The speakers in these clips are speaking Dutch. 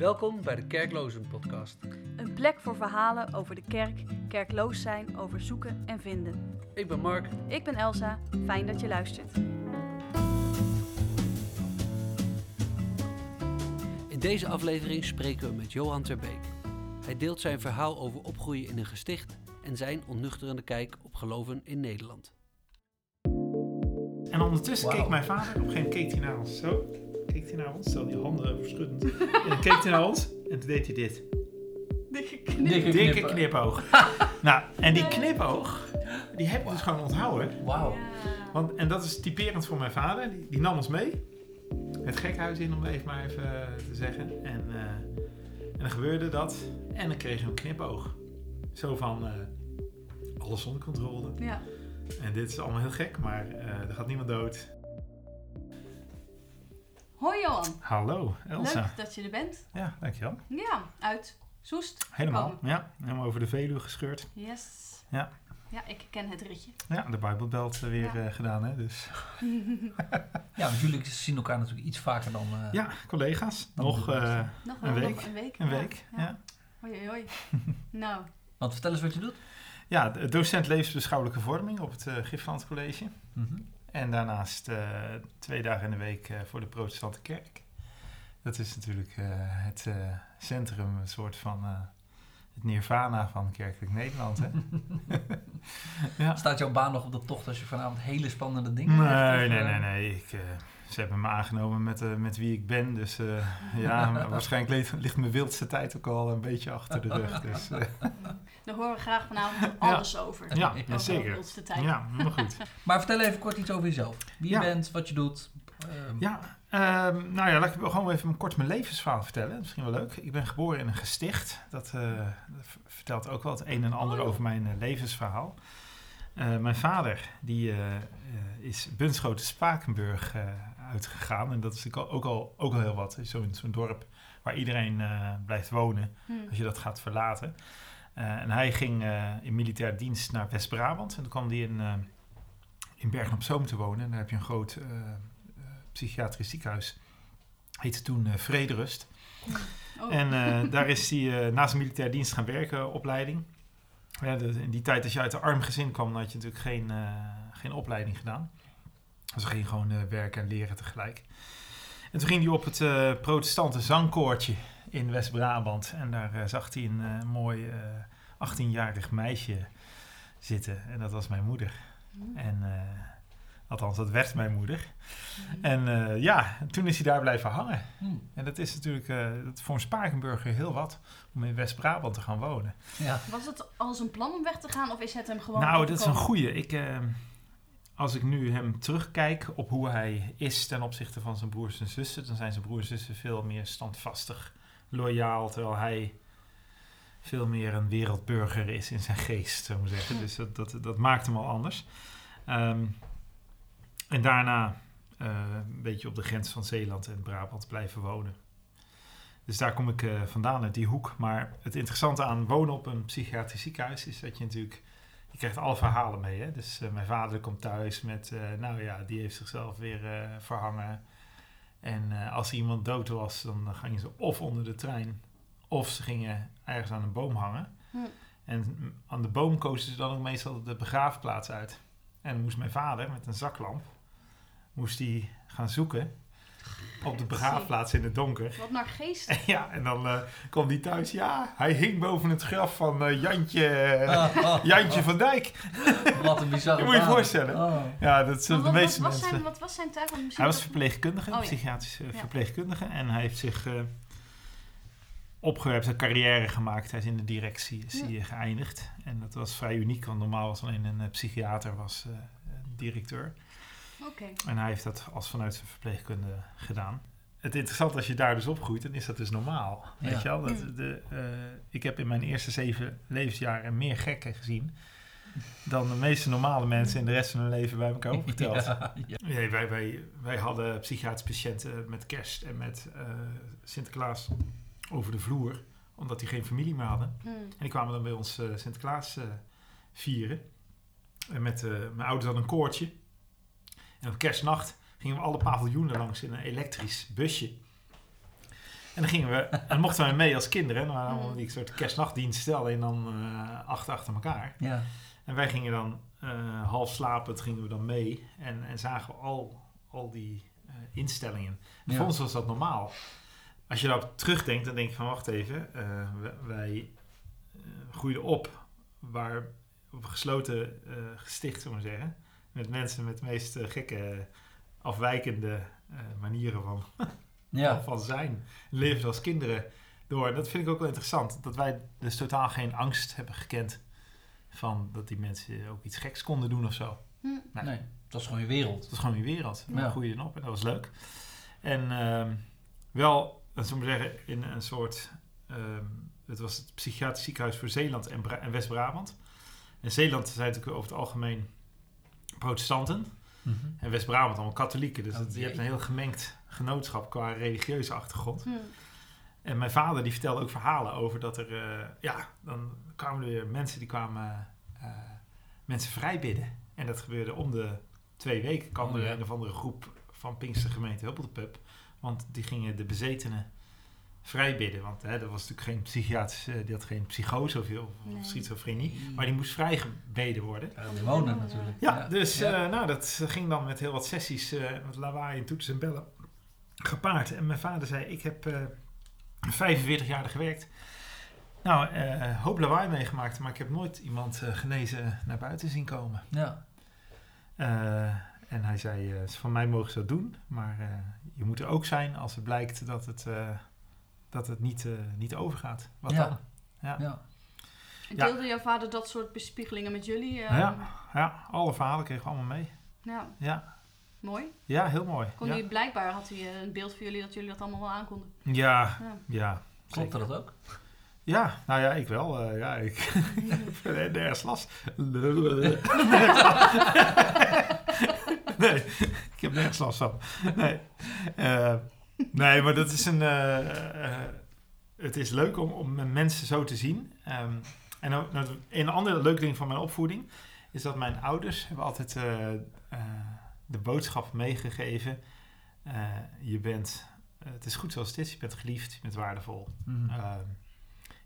Welkom bij de Kerklozen Podcast. Een plek voor verhalen over de kerk, kerkloos zijn, over zoeken en vinden. Ik ben Mark. Ik ben Elsa, fijn dat je luistert. In deze aflevering spreken we met Johan Terbeek. Hij deelt zijn verhaal over opgroeien in een gesticht en zijn onnuchterende kijk op geloven in Nederland. En ondertussen keek mijn vader, op een gegeven moment keek hij naar ons zo. Hij naar ons, stel die handen verschuddend. en dan keek hij naar ons en toen deed hij dit. Dikke Dikke knippen. knipoog. nou, en die knipoog, die heb ik dus gewoon onthouden. Wauw. Want, en dat is typerend voor mijn vader. Die, die nam ons mee. Het gekhuis in, om even maar even eh, te zeggen. En, eh, en dan gebeurde dat. En dan kreeg hij een knipoog. Zo van, eh, alles onder controle. Ja. En dit is allemaal heel gek, maar eh, er gaat niemand dood. Hoi Johan, Hallo, Elsa. leuk dat je er bent. Ja, dankjewel. Ja, uit Soest. Helemaal. gekomen. Ja, helemaal over de Veluwe gescheurd. Yes. Ja. Ja, ik ken het ritje. Ja, de Bijbelbelt eh, weer Ja. eh, gedaan, hè. Dus Ja, want jullie zien elkaar natuurlijk iets vaker dan... eh, ja, collega's. Dan Nog eh, Een week. nog een week. een ja. week. Ja. Hoi, hoi, hoi. nou, Want vertel eens wat je doet. ja, de- docent levensbeschouwelijke vorming op het uh, Gifland College. Mhm. En daarnaast eh, twee dagen in de week eh, voor de protestante kerk. Dat is natuurlijk eh, het centrum, een soort van het nirvana van kerkelijk Nederland. Hè? ja. Staat jouw baan nog op de tocht als je vanavond hele spannende dingen Nee, hebt? Nee, nee, nee. Ik, ze hebben me aangenomen met, eh, met wie ik ben. Dus eh, ja, maar waarschijnlijk ligt, ligt mijn wildste tijd ook al een beetje achter de rug. Dus, eh, daar horen we graag vanavond alles over. ja, Over ja, de zeker. wildste tijd. Ja, helemaal goed. Maar vertel even kort iets over jezelf. Wie Ja. je bent, wat je doet. ehm, Ja, ehm, nou ja, laat ik gewoon even kort mijn levensverhaal vertellen. Misschien wel leuk. Ik ben geboren in een gesticht. Dat, eh, vertelt ook wel het een en ander Oh. over mijn levensverhaal. Eh, mijn vader die, is Bunschoten Spakenburg eh, uitgegaan. En dat is natuurlijk ook al, ook al heel wat. Zo'n zo'n dorp waar iedereen eh, blijft wonen Hm. als je dat gaat verlaten. Eh, en hij ging eh, in militair dienst naar West-Brabant. En toen kwam hij in, in Bergen op Zoom te wonen. En daar heb je een groot psychiatrisch ziekenhuis. Heette toen Vrederust. Oh. En daar is hij eh, na zijn militair dienst gaan werken, opleiding. Ja, de- in die tijd als je uit een arm gezin kwam, dan had je natuurlijk geen, geen opleiding gedaan. Dus hij ging gewoon eh, werken en leren tegelijk. En toen ging hij op het eh, protestante zangkoortje in West-Brabant. En daar eh, zag hij een mooi eh 18-jarig meisje zitten. En dat was mijn moeder. En althans, dat werd mijn moeder. En eh, ja, toen is hij daar blijven hangen. hm, En dat is natuurlijk dat voor een Spakenburger heel wat om in West-Brabant te gaan wonen. ja. Was het als een plan om weg te gaan of is het hem gewoon nou, dat is een goeie. Ik, als ik nu hem terugkijk op hoe hij is ten opzichte van zijn broers en zussen, dan zijn zijn broers en zussen veel meer standvastig, loyaal, terwijl hij veel meer een wereldburger is in zijn geest, zo maar zeggen. Dus dat, dat, dat maakt hem al anders. Ehm, en daarna eh, een beetje op de grens van Zeeland en Brabant blijven wonen. Dus daar kom ik eh, vandaan uit die hoek. Maar het interessante aan wonen op een psychiatrisch ziekenhuis is dat je natuurlijk je krijgt alle verhalen mee. Hè? Dus eh, mijn vader komt thuis met, eh, nou ja, die heeft zichzelf weer eh, verhangen. En als er iemand dood was, dan gingen ze of onder de trein, of ze gingen ergens aan een boom hangen. Hm. En aan de boom kozen ze dan ook meestal de begraafplaats uit. En dan moest mijn vader met een zaklamp, moest hij gaan zoeken op de begraafplaats in het donker. Wat naar geest. Ja, en dan eh, kwam hij thuis. Ja, hij hing boven het graf van eh, Jantje, Jantje van Dijk. Wat een bizarre Je moet je voorstellen. Oh. Ja, dat zijn de wat, meeste wat, was mensen. zijn, wat was zijn taak? Hij was verpleegkundige, Oh, ja. psychiatrische Ja. verpleegkundige. En hij heeft zich eh opgewerpt, een carrière gemaakt. Hij is in de directie is Ja. hij, geëindigd. En dat was vrij uniek, want normaal was alleen een psychiater was, eh, directeur. Oké. En hij heeft dat als vanuit zijn verpleegkunde gedaan. Het interessante als je daar dus opgroeit, dan is dat dus normaal. Weet je wel? Dat Hmm. de, eh, ik heb in mijn eerste zeven levensjaren meer gekken gezien dan de meeste normale mensen in de rest van hun leven bij elkaar opgeteld. Ja, ja. Nee, wij, wij, wij hadden psychiatrische patiënten met kerst en met eh, Sinterklaas over de vloer, omdat die geen familie meer hadden. Hm. En die kwamen dan bij ons eh, Sinterklaas eh, vieren. En met eh, mijn ouders hadden een koortje. En op kerstnacht gingen we alle paviljoenen langs in een elektrisch busje. En dan gingen we, en mochten wij mee als kinderen. En dan waren allemaal Mm. die soort kerstnachtdiensten, alleen dan eh acht achter elkaar. Ja. En wij gingen dan eh, half slapend gingen we dan mee en, en zagen we al, al die eh, instellingen. En Ja. Voor ons was dat normaal. Als je daarop terugdenkt, dan denk je van wacht even, eh, wij, eh, groeiden op waar op een gesloten eh, gesticht, zullen we maar zeggen. Met mensen met de meest eh, gekke, afwijkende eh, manieren van, Ja. van zijn. Leven als kinderen door. Dat vind ik ook wel interessant. Dat wij dus totaal geen angst hebben gekend van dat die mensen ook iets geks konden doen of zo. Hm. Nee. Nee, dat is gewoon je wereld. Dat is gewoon die wereld. Ja. Daar groeide je op en dat was leuk. En ehm, wel, zou ik maar zeggen, in een soort... ehm, het was het psychiatrisch ziekenhuis voor Zeeland en, Bra- en West-Brabant. En Zeeland zijn natuurlijk over het algemeen protestanten. Mhm. En West-Brabant allemaal katholieken. Dus Oh, het- je hebt een heel gemengd genootschap qua religieuze achtergrond. Hm. En mijn vader die vertelde ook verhalen over dat er... eh, ja, dan kwamen er weer mensen die kwamen eh, mensen vrijbidden. En dat gebeurde om de twee weken. kwam Oh, er ja. een of andere groep van Pinkstergemeente Huppeltepub. Want die gingen de bezetenen vrijbidden. Want hè, dat was natuurlijk geen psychiatrische... Die had geen psychose of, of Nee. schizofrenie. Maar die moest vrijgebeden worden. Die wonen natuurlijk. Ja, dus Ja. eh, nou, dat ging dan met heel wat sessies, eh met lawaai en toetsen en bellen gepaard. En mijn vader zei, ik heb eh 45 jaar er gewerkt. Nou, eh hoop lawaai meegemaakt, maar ik heb nooit iemand eh, genezen naar buiten zien komen. Ja. Eh, en hij zei, eh, van mij mogen ze dat doen, maar eh, je moet er ook zijn als het blijkt dat het, eh, dat het niet, eh, niet overgaat. Wat Ja. dan? Ja. ja. Deelde jouw vader dat soort bespiegelingen met jullie? eh? Ja. ja, alle verhalen kregen we allemaal mee. ja. Ja, Mooi. ja heel mooi. Kon ja. hij, blijkbaar had hij eh, een beeld voor jullie dat jullie dat allemaal wel aankonden. Ja, Ja. ja. Klopte dat ook? Ja, nou ja, ik wel. eh, ja, ik heb nergens last. nee, ik heb nergens last van. Nee, Eh, nee maar dat is een... eh, eh, het is leuk om, om mensen zo te zien. Ehm, en nou, een ander leuk ding van mijn opvoeding... is dat mijn ouders hebben altijd eh, de boodschap meegegeven... je bent... het is goed zoals het is. Je bent geliefd, je bent waardevol. Mhm. Ehm,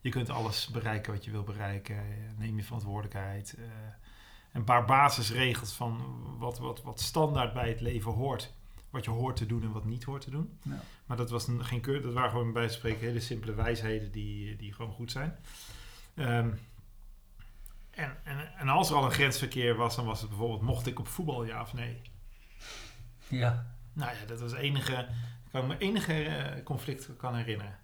je kunt alles bereiken wat je wil bereiken. Neem je verantwoordelijkheid. een paar basisregels van wat, wat, wat standaard bij het leven hoort. Wat je hoort te doen en wat niet hoort te doen. Ja. Maar dat, was een, geen keur, dat waren gewoon bij spreken hele simpele wijsheden die, die gewoon goed zijn. Ehm, en, en, en als er al een grensverkeer was, dan was het bijvoorbeeld: mocht ik op voetbal ja of nee? Ja. Nou ja, dat was het enige, ik kan me enige eh, conflict kan herinneren.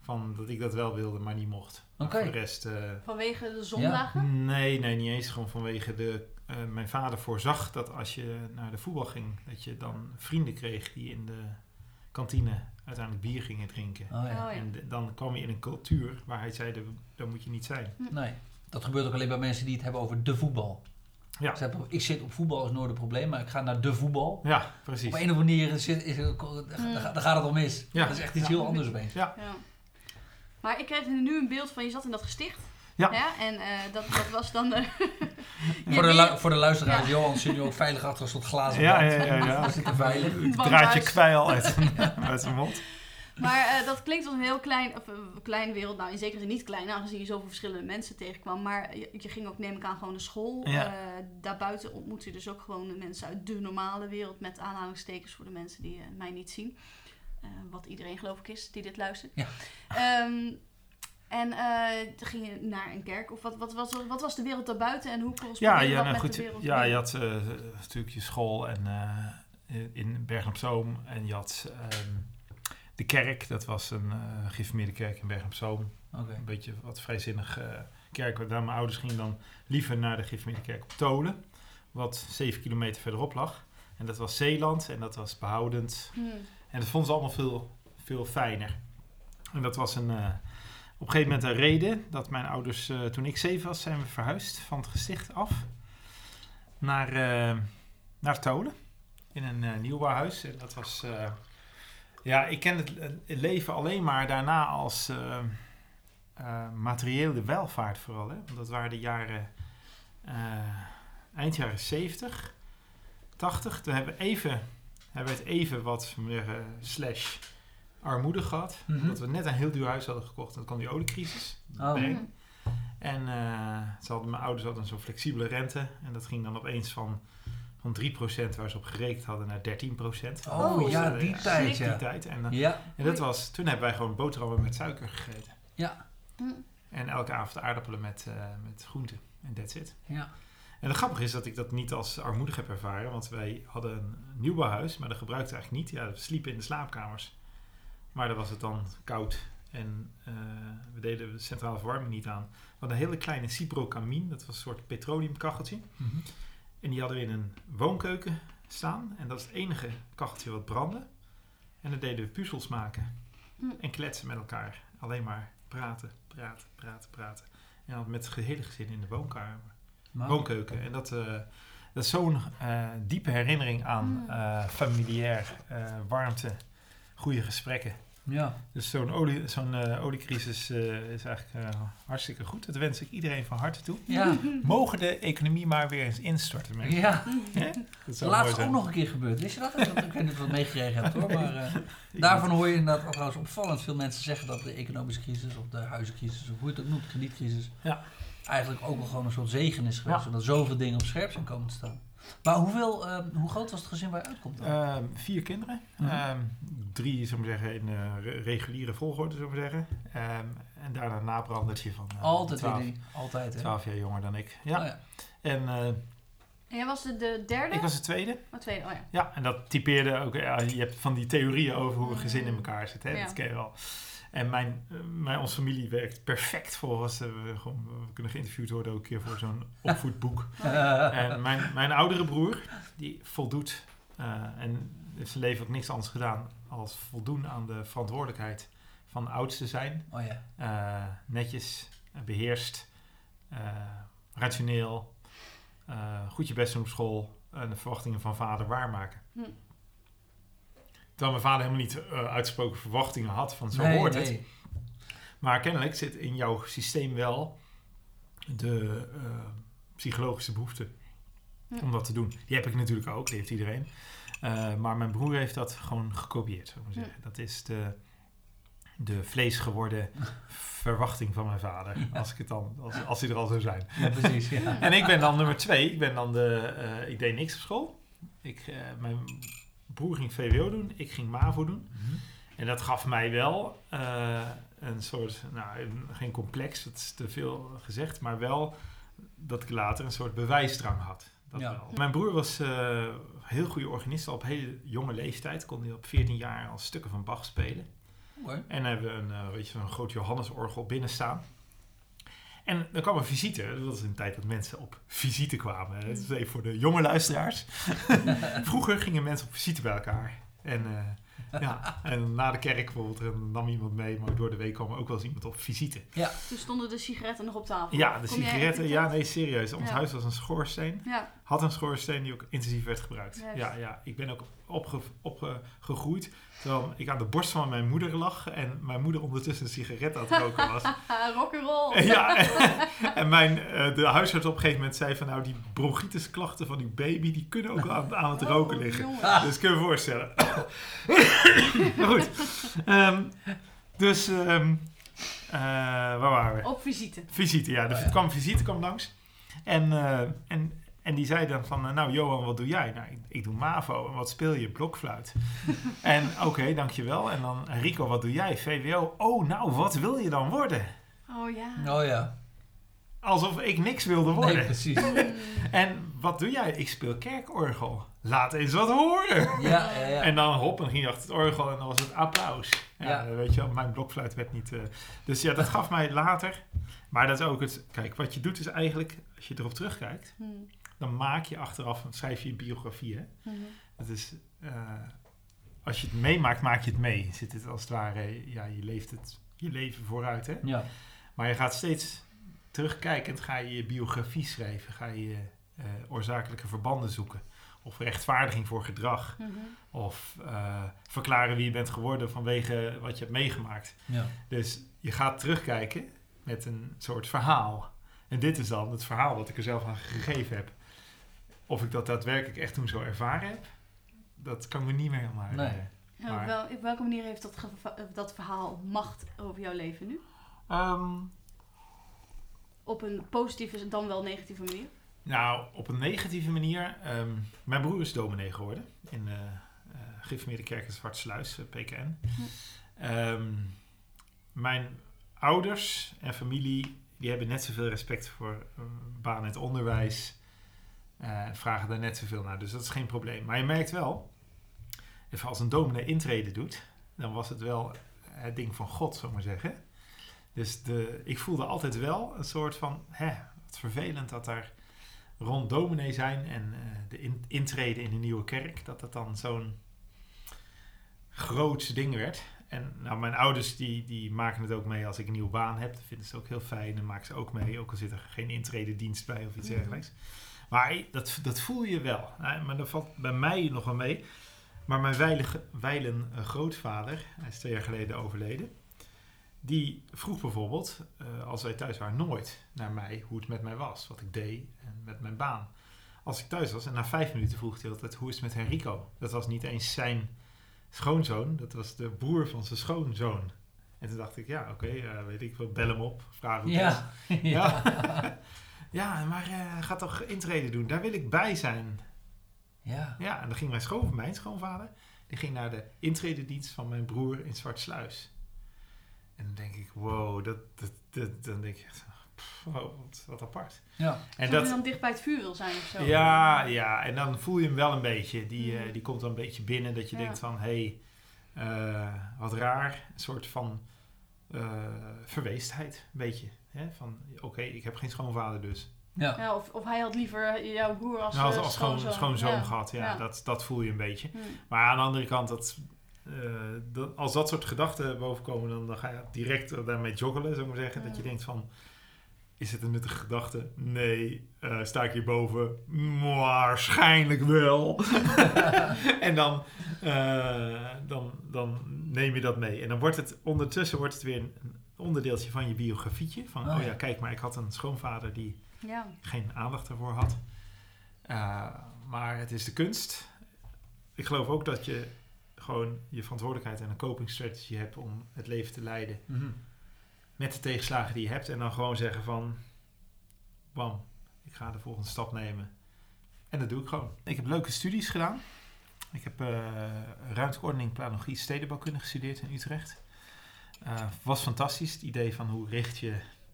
Van dat ik dat wel wilde, maar niet mocht. Oké. Voor de rest... eh, Vanwege de zondagen? nee, nee, niet eens. Gewoon vanwege de... eh, mijn vader voorzag dat als je naar de voetbal ging... dat je dan vrienden kreeg die in de kantine uiteindelijk bier gingen drinken. Oh ja. Oh, ja. En de- dan kwam je in een cultuur waar hij zei, "De- daar moet je niet zijn. Nee. Dat gebeurt ook alleen bij mensen die het hebben over de voetbal. Ja, Ze hebben, ik zit op voetbal is nooit een probleem, maar ik ga naar de voetbal. ja precies. Op een of andere manier zit, is, dan gaat het al mis. Ja. Dat is echt iets Ja. heel anders opeens. Ja. Maar ik kreeg nu een beeld van je zat in dat gesticht. Ja. En eh, dat, dat was dan. eh, je Voor, de lu- voor de luisteraars, Ja. Johan zit nu ook veilig achter een soort glazen Ja, wand. ja, ja, ja. We zitten veilig. Ik Van draad je huis. kwijl uit, uit zijn mond. Maar eh, dat klinkt als een heel klein, of, een kleine wereld. Nou, in zekere zin niet klein, aangezien je zoveel verschillende mensen tegenkwam. Maar je, je ging ook, neem ik aan, gewoon naar school. Ja. Eh, daarbuiten ontmoet je dus ook gewoon de mensen uit de normale wereld. Met aanhalingstekens voor de mensen die eh, mij niet zien. Eh, wat iedereen geloof ik is die dit luistert. Ja. Ehm, en eh, toen ging je naar een kerk. Of wat, wat, wat, wat was de wereld daarbuiten en hoe Ja, correspondeerde ja, dat nou, met goed, de wereld ja je had eh, natuurlijk je school en, eh, in Bergen op Zoom. En je had ehm, de kerk, dat was een eh geïnformeerde kerk in Bergen op Zoom. Oké. Een beetje wat vrijzinnig kerk. Daar mijn ouders gingen dan liever naar de geïnformeerde kerk op Tolen. Wat zeven kilometer verderop lag. En dat was Zeeland en dat was behoudend. Hmm. En dat vonden ze allemaal veel, veel fijner. En dat was een, eh, op een gegeven moment een reden dat mijn ouders, eh, toen ik zeven was, zijn we verhuisd van het gesticht af naar, eh, naar Tolen. In een eh, nieuwbouwhuis. En dat was, ja, ik ken het, leven alleen maar daarna als materiële welvaart vooral. Hè? Want dat waren de jaren, eind jaren 70, 80. Toen hebben we even hebben we het even wat zeggen, slash armoedig gehad. Mhm. Omdat we net een heel duur huis hadden gekocht. En toen kwam die oliecrisis. Oh. Nee. Mhm. En eh, ze hadden, mijn ouders hadden zo'n flexibele rente. En dat ging dan opeens van, van 3% waar ze op gerekend hadden naar 13%. Oh, Oh, ja, zo, die ja. tijd, Die ja. tijd. En, eh, Ja, en dat was, toen hebben wij gewoon boterhammen met suiker gegeten. ja, Mhm. En elke avond aardappelen met, eh met groenten. En that's it. ja. En het grappige is dat ik dat niet als armoedig heb ervaren. Want wij hadden een nieuwbouwhuis, maar dat gebruikten we eigenlijk niet. Ja, we sliepen in de slaapkamers. Maar dan was het dan koud. En eh, we deden de centrale verwarming niet aan. We hadden een hele kleine Cipro-kamin. Dat was een soort petroleumkacheltje. Mhm. En die hadden we in een woonkeuken staan. En dat is het enige kacheltje wat brandde. En dan deden we puzzels maken. Hm. En kletsen met elkaar. Alleen maar praten, praten, praten, praten. En dan met het gehele gezin in de woonkamer Maar- woonkeuken. En dat, eh, dat is zo'n eh, diepe herinnering aan Mm. eh, familiair, eh, warmte, goede gesprekken. Ja. Dus zo'n olie, zo'n eh, oliecrisis eh, is eigenlijk eh, hartstikke goed. Dat wens ik iedereen van harte toe. Ja. Mogen de economie maar weer eens instorten. mensen. Ja. Dat zou mooi Laatst ook nog een keer gebeurd. Wist je dat? Ik weet niet of je het meegekregen hebt hoor. Maar eh, daarvan hoor je inderdaad trouwens opvallend veel mensen zeggen dat de economische crisis of de huizencrisis, of hoe je het ook noemt, kredietcrisis, Ja. eigenlijk ook wel gewoon een soort zegen is geweest. Ja. Zodat zoveel dingen op scherp zijn komen te staan. Maar hoeveel, eh, hoe groot was het gezin waar je uitkomt dan? Ehm, vier kinderen. Mhm. Ehm, drie, zullen we zeggen, in eh, re- reguliere volgorde, zullen we zeggen. Ehm, en daarna een nabrandertje van eh, Altijd 12, weer die. Altijd hè? 12 jaar jonger dan ik. Ja. Oh ja. En eh, En jij was de, de derde? ik was de tweede. Oh, tweede, oh ja. Ja, en dat typeerde ook. Ja, je hebt van die theorieën over hoe een gezin in elkaar zit. Hè? Ja. Dat ken je wel. En mijn, eh, mijn, onze familie werkt perfect volgens. eh, we, gewoon, we kunnen geïnterviewd worden ook een keer voor zo'n opvoedboek. en mijn, mijn oudere broer, die voldoet. eh, en heeft zijn leven ook niks anders gedaan als voldoen aan de verantwoordelijkheid van oudste zijn. Oh ja. Eh, netjes, eh, beheerst, eh, rationeel, eh, goed je best doen op school en de verwachtingen van vader waarmaken. Hm. Terwijl mijn vader helemaal niet eh, uitgesproken verwachtingen had van zo Nee, hoort nee. het. Maar kennelijk zit in jouw systeem wel de eh, psychologische behoefte om dat te doen. Die heb ik natuurlijk ook, die heeft iedereen. Eh, maar mijn broer heeft dat gewoon gekopieerd, zou ik maar zeggen. Dat is de, de vlees geworden verwachting van mijn vader. Als, ik het dan, als, als hij er al zou zijn. Ja, precies. Ja. En ik ben dan nummer twee. Ik ben dan de... eh, ik deed niks op school. Ik, eh, mijn broer ging VWO doen. Ik ging MAVO doen. Mhm. En dat gaf mij wel eh, een soort... Nou, een- geen complex. Dat is te veel gezegd. Maar wel dat ik later een soort bewijsdrang had. Dat Ja. wel. Mijn broer was eh heel goede organist. Al op hele jonge leeftijd. Kon hij op 14 jaar al stukken van Bach spelen. En hebben we een, eh, weet je, zo'n groot Johannesorgel binnen staan. En dan kwam een visite. Dat was een tijd dat mensen op visite kwamen. Dat is even voor de jonge luisteraars. Vroeger gingen mensen op visite bij elkaar. En, eh, ja, en na de kerk bijvoorbeeld dan nam iemand mee. Maar door de week kwam er ook wel eens iemand op visite. Toen stonden de sigaretten nog op tafel. Ja, de Kom sigaretten. Ja, nee, serieus. Ons Ja. huis was een schoorsteen. Ja, Had een schoorsteen die ook intensief werd gebruikt. Ja, ja, ik ben ook opge, opgegroeid. Terwijl ik aan de borst van mijn moeder lag. En mijn moeder ondertussen een sigaret aan het roken was. rock'n'roll. Ja, en mijn, eh, de huisarts op een gegeven moment zei van... nou, die bronchitisklachten van uw baby... die kunnen ook aan, aan het roken Oh, liggen. jongen. Dus kun je je voorstellen. maar goed. Ehm, dus, ehm, eh, waar waren we? Op visite. Visite, ja. Er ja. kwam visite kwam langs. En, eh, en, en die zei dan van... eh, nou, Johan, wat doe jij? Nou, ik, ik doe MAVO. En wat speel je? Blokfluit. en oké, dankjewel. En dan, Rico, wat doe jij? VWO. Oh, nou, wat wil je dan worden? Oh ja. Oh ja. Alsof ik niks wilde worden. Nee, precies. En wat doe jij? Ik speel kerkorgel. Laat eens wat horen. Ja, ja, ja. En dan hop, en ging je achter het orgel en dan was het applaus. Ja, Ja. weet je wel, mijn blokfluit werd niet... eh, dus ja, dat gaf mij later... Maar dat is ook het... Kijk, wat je doet is eigenlijk, als je erop terugkijkt... Hmm. Dan maak je achteraf, dan schrijf je je biografie. Hè? Mhm. Dat is... eh, als je het meemaakt, maak je het mee. Zit het als het ware... Ja, je leeft het je leven vooruit, hè? ja. Maar je gaat steeds terugkijkend, ga je je biografie schrijven, ga je eh, oorzakelijke verbanden zoeken. Of rechtvaardiging voor gedrag. Mhm. Of eh, verklaren wie je bent geworden vanwege wat je hebt meegemaakt. ja. Dus je gaat terugkijken met een soort verhaal. En dit is dan het verhaal wat ik er zelf aan gegeven heb. Of ik dat daadwerkelijk echt toen zo ervaren heb, dat kan ik me niet meer helemaal herinneren. Maar- op, wel, op welke manier heeft dat, eh, dat verhaal macht over jouw leven nu? Ehm, Op een positieve dan wel negatieve manier? nou, op een negatieve manier. ehm, mijn broer is dominee geworden in de uh, Gereformeerde Kerk in Zwartsluis, eh, PKN. Ehm, mijn ouders en familie die hebben net zoveel respect voor eh, baan en het onderwijs. Eh, en vragen daar net zoveel naar. Dus dat is geen probleem. Maar je merkt wel, als een dominee intreden doet, dan was het wel het ding van God, zou ik maar zeggen. Dus de, ik voelde altijd wel een soort van, hè, wat vervelend dat er rond dominee zijn en eh, de in, intreden in een nieuwe kerk, dat dat dan zo'n groots ding werd. En nou, mijn ouders die, die maken het ook mee als ik een nieuwe baan heb. Dat vinden ze ook heel fijn. Dan maken ze ook mee, ook al zit er geen intrededienst bij of iets dergelijks. Maar dat, dat voel je wel. Nou, maar dat valt bij mij nog wel mee. Maar mijn weilige, wijlen eh, grootvader, hij is twee jaar geleden overleden. Die vroeg bijvoorbeeld, eh, als wij thuis waren, nooit naar mij hoe het met mij was. Wat ik deed en met mijn baan. Als ik thuis was en na vijf minuten vroeg hij altijd, hoe is het met Henrico? Dat was niet eens zijn schoonzoon, dat was de broer van zijn schoonzoon. En toen dacht ik, ja, oké, eh, weet ik wel, bel hem op, vraag hoe het is. Ja. Ja. ja, maar eh ga toch intreden doen, daar wil ik bij zijn. ja. Ja, en dan ging mijn, schoon, mijn schoonvader, die ging naar de intrededienst van mijn broer in Zwartsluis. En dan denk ik, wow, dat, dat, dat- dan denk ik echt, pff, wow, wat, wat apart. Ja. En dat, je dan dicht bij het vuur wil zijn of zo. ja, ja, en dan voel je hem wel een beetje. Die, eh, Mhm. die komt dan een beetje binnen dat je Ja. denkt van, hé, hey, eh, wat raar. Een soort van eh, verweestheid, een beetje. Hè? Van, oké, ik heb geen schoonvader dus. Ja. Ja, of, of hij had liever jouw broer als, nou, als, eh, als schoon, schoonzoon. schoonzoon Ja. gehad, ja, Ja. Dat, dat voel je een beetje. Hm. Maar aan de andere kant, dat, eh, dat, als dat soort gedachten bovenkomen, dan, dan ga je direct eh, daarmee joggelen, zou ik maar zeggen. Dat je denkt van, is het een nuttige gedachte? Nee. Eh, sta ik hierboven? Waarschijnlijk wel. en dan, eh, dan, dan neem je dat mee. En dan wordt het ondertussen wordt het weer een onderdeeltje van je biografietje. Van, Oh, oh ja. kijk maar, ik had een schoonvader die Ja. geen aandacht ervoor had. Uh, maar het is de kunst. Ik geloof ook dat je gewoon je verantwoordelijkheid en een coping strategy hebt om het leven te leiden Mhm. Met de tegenslagen die je hebt. En dan gewoon zeggen van, bam, ik ga de volgende stap nemen. En dat doe ik gewoon. Ik heb leuke studies gedaan. Ik heb uh, ruimtelijke ordening, planologie, stedenbouwkunde gestudeerd in Utrecht. Uh, was fantastisch, het idee van hoe richt je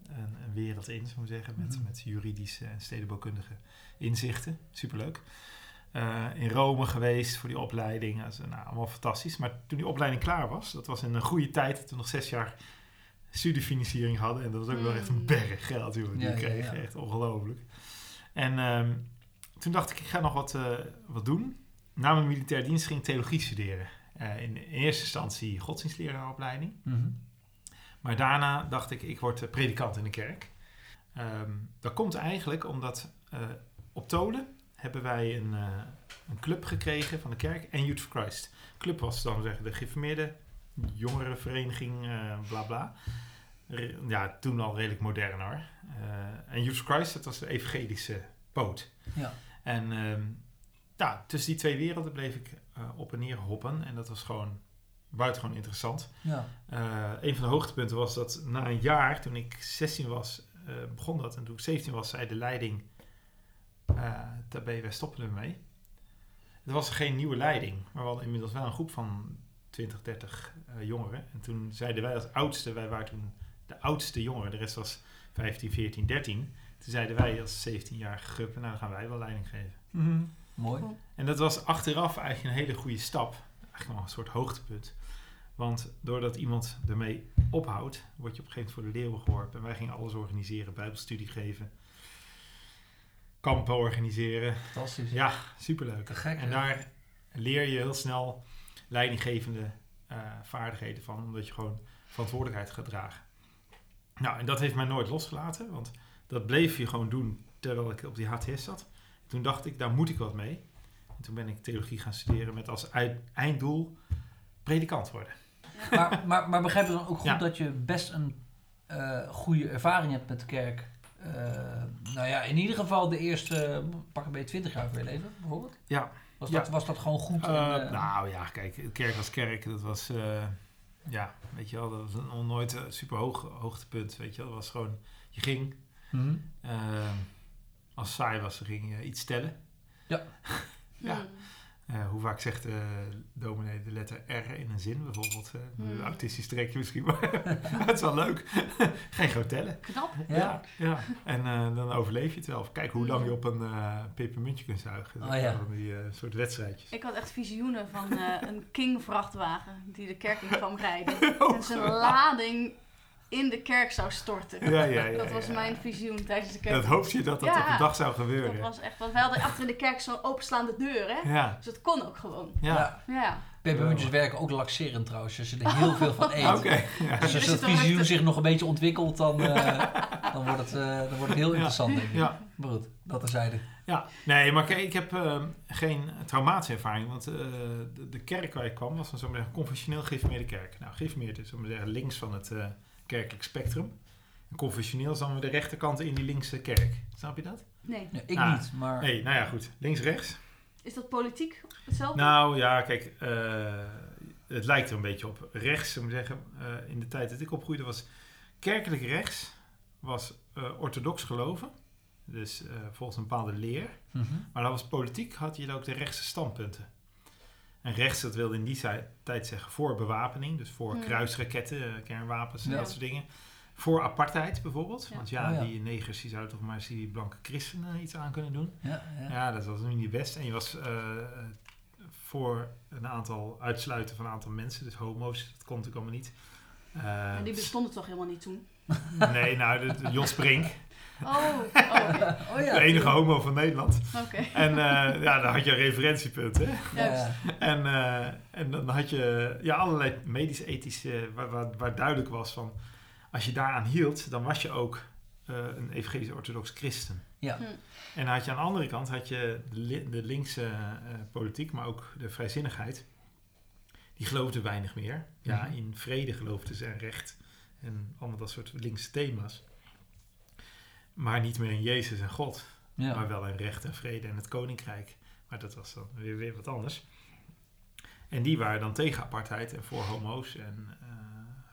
een, een wereld in, zou ik zeggen, met, Mhm. met juridische en stedenbouwkundige inzichten. Superleuk. Uh, in Rome geweest voor die opleiding. Also, nou, allemaal fantastisch. Maar toen die opleiding klaar was, dat was in een goede tijd, toen nog zes jaar studiefinanciering hadden. En dat was ook wel echt een berg geld die we Ja, kregen. ja. Echt ongelooflijk. En um, toen dacht ik, ik ga nog wat, uh, wat doen. Na mijn militair dienst ging ik theologie studeren. Uh, in, in, eerste instantie godsdienstleraaropleiding. Mhm. Maar daarna dacht ik, ik word predikant in de kerk. Um, dat komt eigenlijk omdat uh, op Tolen hebben wij een, uh, een club gekregen van de kerk en Youth for Christ. Club was dan zeggen de geïnformeerde jongerenvereniging, uh, bla bla. Ja, toen al redelijk modern hoor. Uh, en for Christ, dat was de evangelische poot. Ja. En um, ja, tussen die twee werelden bleef ik uh, op en neer hoppen. En dat was gewoon buitengewoon interessant. Ja. Uh, een van de hoogtepunten was dat na een jaar, toen ik 16 was, uh, begon dat. En toen ik 17 was, zei de leiding, uh, daarbij, wij stoppen ermee. Er was geen nieuwe leiding, maar we hadden inmiddels wel een groep van 20, 30 uh, jongeren. En toen zeiden wij als oudste, wij waren toen de oudste jongeren, de rest was 15, 14, 13. Toen zeiden wij als 17-jarige groep, nou dan gaan wij wel leiding geven. Mm -hmm. Mooi. En dat was achteraf eigenlijk een hele goede stap. Eigenlijk wel een soort hoogtepunt. Want doordat iemand ermee ophoudt, word je op een gegeven moment voor de leeuwen geworpen. En wij gingen alles organiseren, bijbelstudie geven, kampen organiseren. Fantastisch. Ja, superleuk. Gek, en daar leer je heel snel leidinggevende uh, vaardigheden van, omdat je gewoon verantwoordelijkheid gaat dragen. Nou, en dat heeft mij nooit losgelaten, want dat bleef je gewoon doen terwijl ik op die HTS zat. Toen dacht ik, daar moet ik wat mee. En toen ben ik theologie gaan studeren met als einddoel predikant worden. Maar, maar, maar begrijp je dan ook goed Ja. dat je best een uh, goede ervaring hebt met de kerk? Uh, nou ja, in ieder geval de eerste, pak een beetje 20 jaar van je leven, bijvoorbeeld. Ja, Was, Ja. dat, was dat gewoon goed? en, Eh, eh, nou ja, kijk, kerk als kerk, dat was, eh, ja, weet je wel, dat was een, nog nooit een super hoog hoogtepunt, weet je wel. Dat was gewoon, je ging, mhm. eh, als het saai was, dan ging je iets tellen. Ja. Hmm. Eh, hoe vaak zegt de dominee de letter R in een zin, bijvoorbeeld. Hmm. Een autistisch trekje misschien, maar het is wel leuk. Geen gewoon tellen. Knap. Ja. ja. En eh, dan overleef je het wel. Kijk hoe lang je op een eh pepermuntje kunt zuigen. Dat Oh, ja. zijn Die soort wedstrijdjes. Ik had echt visioenen van eh, een King-vrachtwagen die de kerk in kwam rijden. Oh, en zijn lading in de kerk zou storten. Ja, ja, ja. dat was ja. mijn visioen tijdens de kerk. Dat hoop je dat dat Ja. op de dag zou Dat gebeuren. was echt, want wij hadden achter in de kerk zo'n openslaande deur, hè? Ja, Dus dat kon ook gewoon. ja. Ja. Pepermuntjes werken ook laxerend trouwens, als je er heel veel van eet. Dus als dat visioen een- zich nog een beetje ontwikkelt, dan, eh, dan, wordt, het, eh, dan wordt het heel Ja. interessant, denk ik. Ja. Maar goed, dat terzijde. ja, nee, maar kijk, ik heb eh, geen traumatische ervaring. Want eh, de, de kerk waar ik kwam was een zo'n zeggen, confessioneel geïnformeerde kerk. Nou, geïnformeerd is, we zeggen, links van het eh, kerkelijk spectrum. En confessioneel is dan weer de rechterkant in die linkse kerk. Snap je dat? Nee. Nee, ik Ah. niet, maar... Nee, nou ja, goed. Links-rechts. Is dat politiek hetzelfde? Nou ja, kijk, eh, het lijkt er een beetje op. Rechts, zullen we zeggen, eh, in de tijd dat ik opgroeide was kerkelijk rechts, was eh, orthodox geloven. Dus eh, volgens een bepaalde leer. Mhm. Maar dat was politiek, had je ook de rechtse standpunten. En rechts, dat wilde in die tijd zeggen voor bewapening. Dus voor Hmm. kruisraketten, eh, kernwapens en Ja. dat soort dingen. Voor apartheid bijvoorbeeld. Ja. Want ja, Oh ja. die negers die zouden toch maar eens die blanke christenen iets aan kunnen doen. Ja, ja. Ja, dat was nu niet best. En je was eh, voor een aantal uitsluiten van een aantal mensen, dus homo's, dat kon natuurlijk allemaal niet. Eh, En die bestonden toch helemaal niet toen? nee, nou, de, de Jos Brink, Oh, oh. Oh ja. de enige homo van Nederland. Oké. En eh, ja, dan had je een referentiepunt, hè. Ja, Juist. ja. En, eh, en dan had je ja, allerlei medisch-ethische, waar, waar, waar duidelijk was van, als je daaraan hield, dan was je ook eh, een evangelisch orthodox christen. Ja. Hm. En dan had je aan de andere kant had je de, li- de linkse eh, politiek, maar ook de vrijzinnigheid. Die geloofde weinig meer. Ja, Mhm. in vrede geloofden ze en recht en allemaal dat soort linkse thema's. Maar niet meer in Jezus en God, Ja. maar wel in recht en vrede en het koninkrijk. Maar dat was dan weer, weer wat anders. En die waren dan tegen apartheid en voor homo's en eh,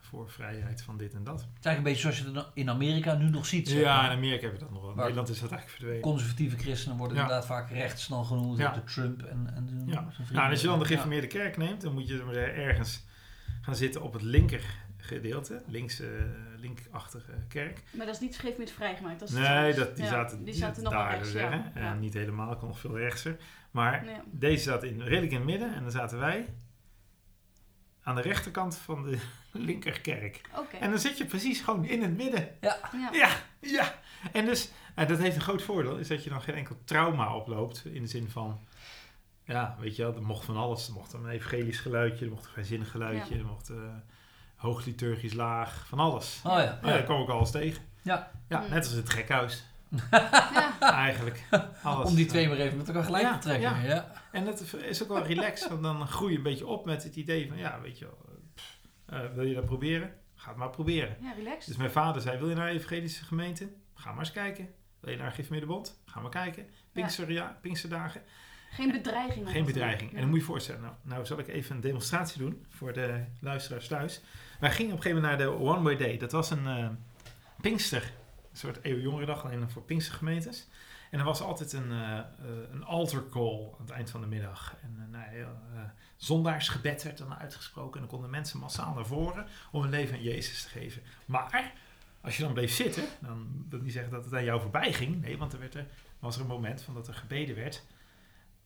voor vrijheid van dit en dat. Het is eigenlijk een beetje zoals je het in Amerika nu nog ziet. zeg Ja, in Amerika heb je dat nog wel. In Nederland is dat eigenlijk verdwenen. Conservatieve christenen worden Ja. inderdaad vaak rechts dan genoemd. Ja. De Trump en, en de, Ja. zijn. Nou, en als je dan de geïnformeerde kerk neemt, dan moet je ergens gaan zitten op het linker gedeelte, links, eh, linkachtige kerk. Maar dat is niet vergeef met vrijgemaakt. Dat is Nee, dat, die, Ja, zaten, die zaten nog daar rechts, te zeggen. ja. En niet helemaal, ik kon nog veel rechtser. Maar Ja. deze zat in, redelijk in het midden en dan zaten wij aan de rechterkant van de linkerkerk. Oké. En dan zit je precies gewoon in het midden. Ja. Ja, ja. En dus, en dat heeft een groot voordeel, is dat je dan geen enkel trauma oploopt. In de zin van, ja, weet je wel, er mocht van alles. Er mocht een evangelisch geluidje, er mocht een vrijzinnig geluidje, Ja. er mocht eh hoogliturgisch laag, van alles. Oh ja. Ja, daar kwam ik alles tegen. Ja. Ja, Hmm. net als het gekhuis, Ja. eigenlijk. Alles. Om die twee maar even met elkaar gelijk Ja, te trekken. ja. Ja. En dat is ook wel relaxed, want dan groei je een beetje op met het idee van, ja, weet je wel, pff, eh, wil je dat proberen? Ga het maar proberen. Ja, relaxed. Dus mijn vader zei, wil je naar een evangelische gemeente? Ga maar eens kijken. Wil je naar een Gifmeerdebond? Ga maar kijken. Pinkster, ja, Pinksterdagen. Geen bedreiging. Geen bedreiging. Ja. En dan moet je je voorstellen, nou, nou zal ik even een demonstratie doen voor de luisteraars thuis. Wij gingen op een gegeven moment naar de One Way Day. Dat was een eh, Pinkster, een soort eeuwjongerendag, alleen voor Pinkstergemeentes. En er was altijd een, eh, een altar call aan het eind van de middag. En uh, nou, heel, zondaarsgebed werd dan uitgesproken. En dan konden mensen massaal naar voren om hun leven aan Jezus te geven. Maar als je dan bleef zitten, dan wil niet zeggen dat het aan jou voorbij ging. Nee, want er werd er, was er een moment van dat er gebeden werd.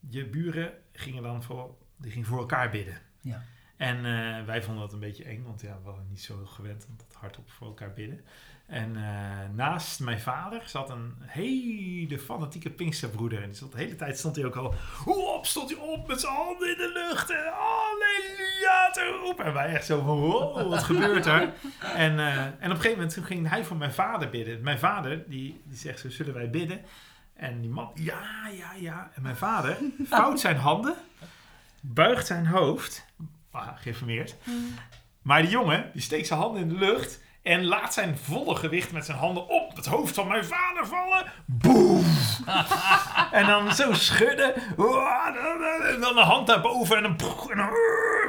Je buren gingen dan voor, die gingen voor elkaar bidden. Ja. En eh, wij vonden dat een beetje eng, want ja, we waren niet zo gewend om dat hardop voor elkaar bidden. En eh, naast mijn vader zat een hele fanatieke Pinksterbroeder. En die stond, de hele tijd stond hij ook al... Hoe op stond hij op met zijn handen in de lucht. En halleluja te roepen. En wij echt zo van, wow, wat gebeurt er? En, eh, en op een gegeven moment toen ging hij voor mijn vader bidden. Mijn vader, die, die zegt zo, zullen wij bidden? En die man, ja, ja, ja. En mijn vader vouwt zijn handen, buigt zijn hoofd, ah, geïnformeerd. Maar die jongen, die steekt zijn handen in de lucht en laat zijn volle gewicht met zijn handen op het hoofd van mijn vader vallen. boem. en dan zo schudden. En dan de hand daarboven en dan, en dan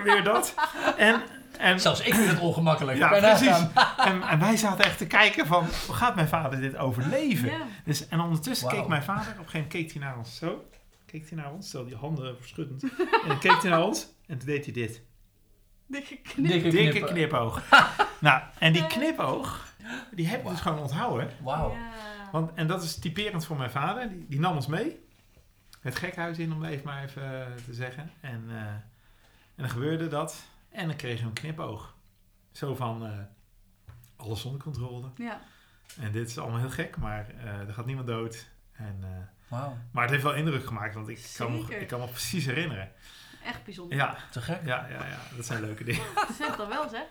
weer dat. En, en, Zelfs ik vind het ongemakkelijk. ja, precies. En, en wij zaten echt te kijken van, hoe gaat mijn vader dit overleven? Ja. Dus, en ondertussen keek mijn vader, op een gegeven moment keek hij naar ons zo. Keek hij naar ons, stel die handen verschuddend. en dan keek hij naar ons en toen deed hij dit. Dikke knip. Dikke knipoog. nou, en die knipoog, die heb ik dus gewoon onthouden. Wauw. Ja. Want, en dat is typerend voor mijn vader. Die, die nam ons mee. Het gekhuis in, om even maar even eh, te zeggen. En, eh, en dan gebeurde dat. En dan kreeg je een knipoog. Zo van, eh, alles onder controle. Ja. En dit is allemaal heel gek, maar eh, er gaat niemand dood. En, eh, Wauw. maar het heeft wel indruk gemaakt, want ik kan, me, ik kan me precies herinneren. Echt bijzonder. Ja, Te gek. ja, ja, ja, dat zijn leuke dingen. Zeg dat wel, zeg.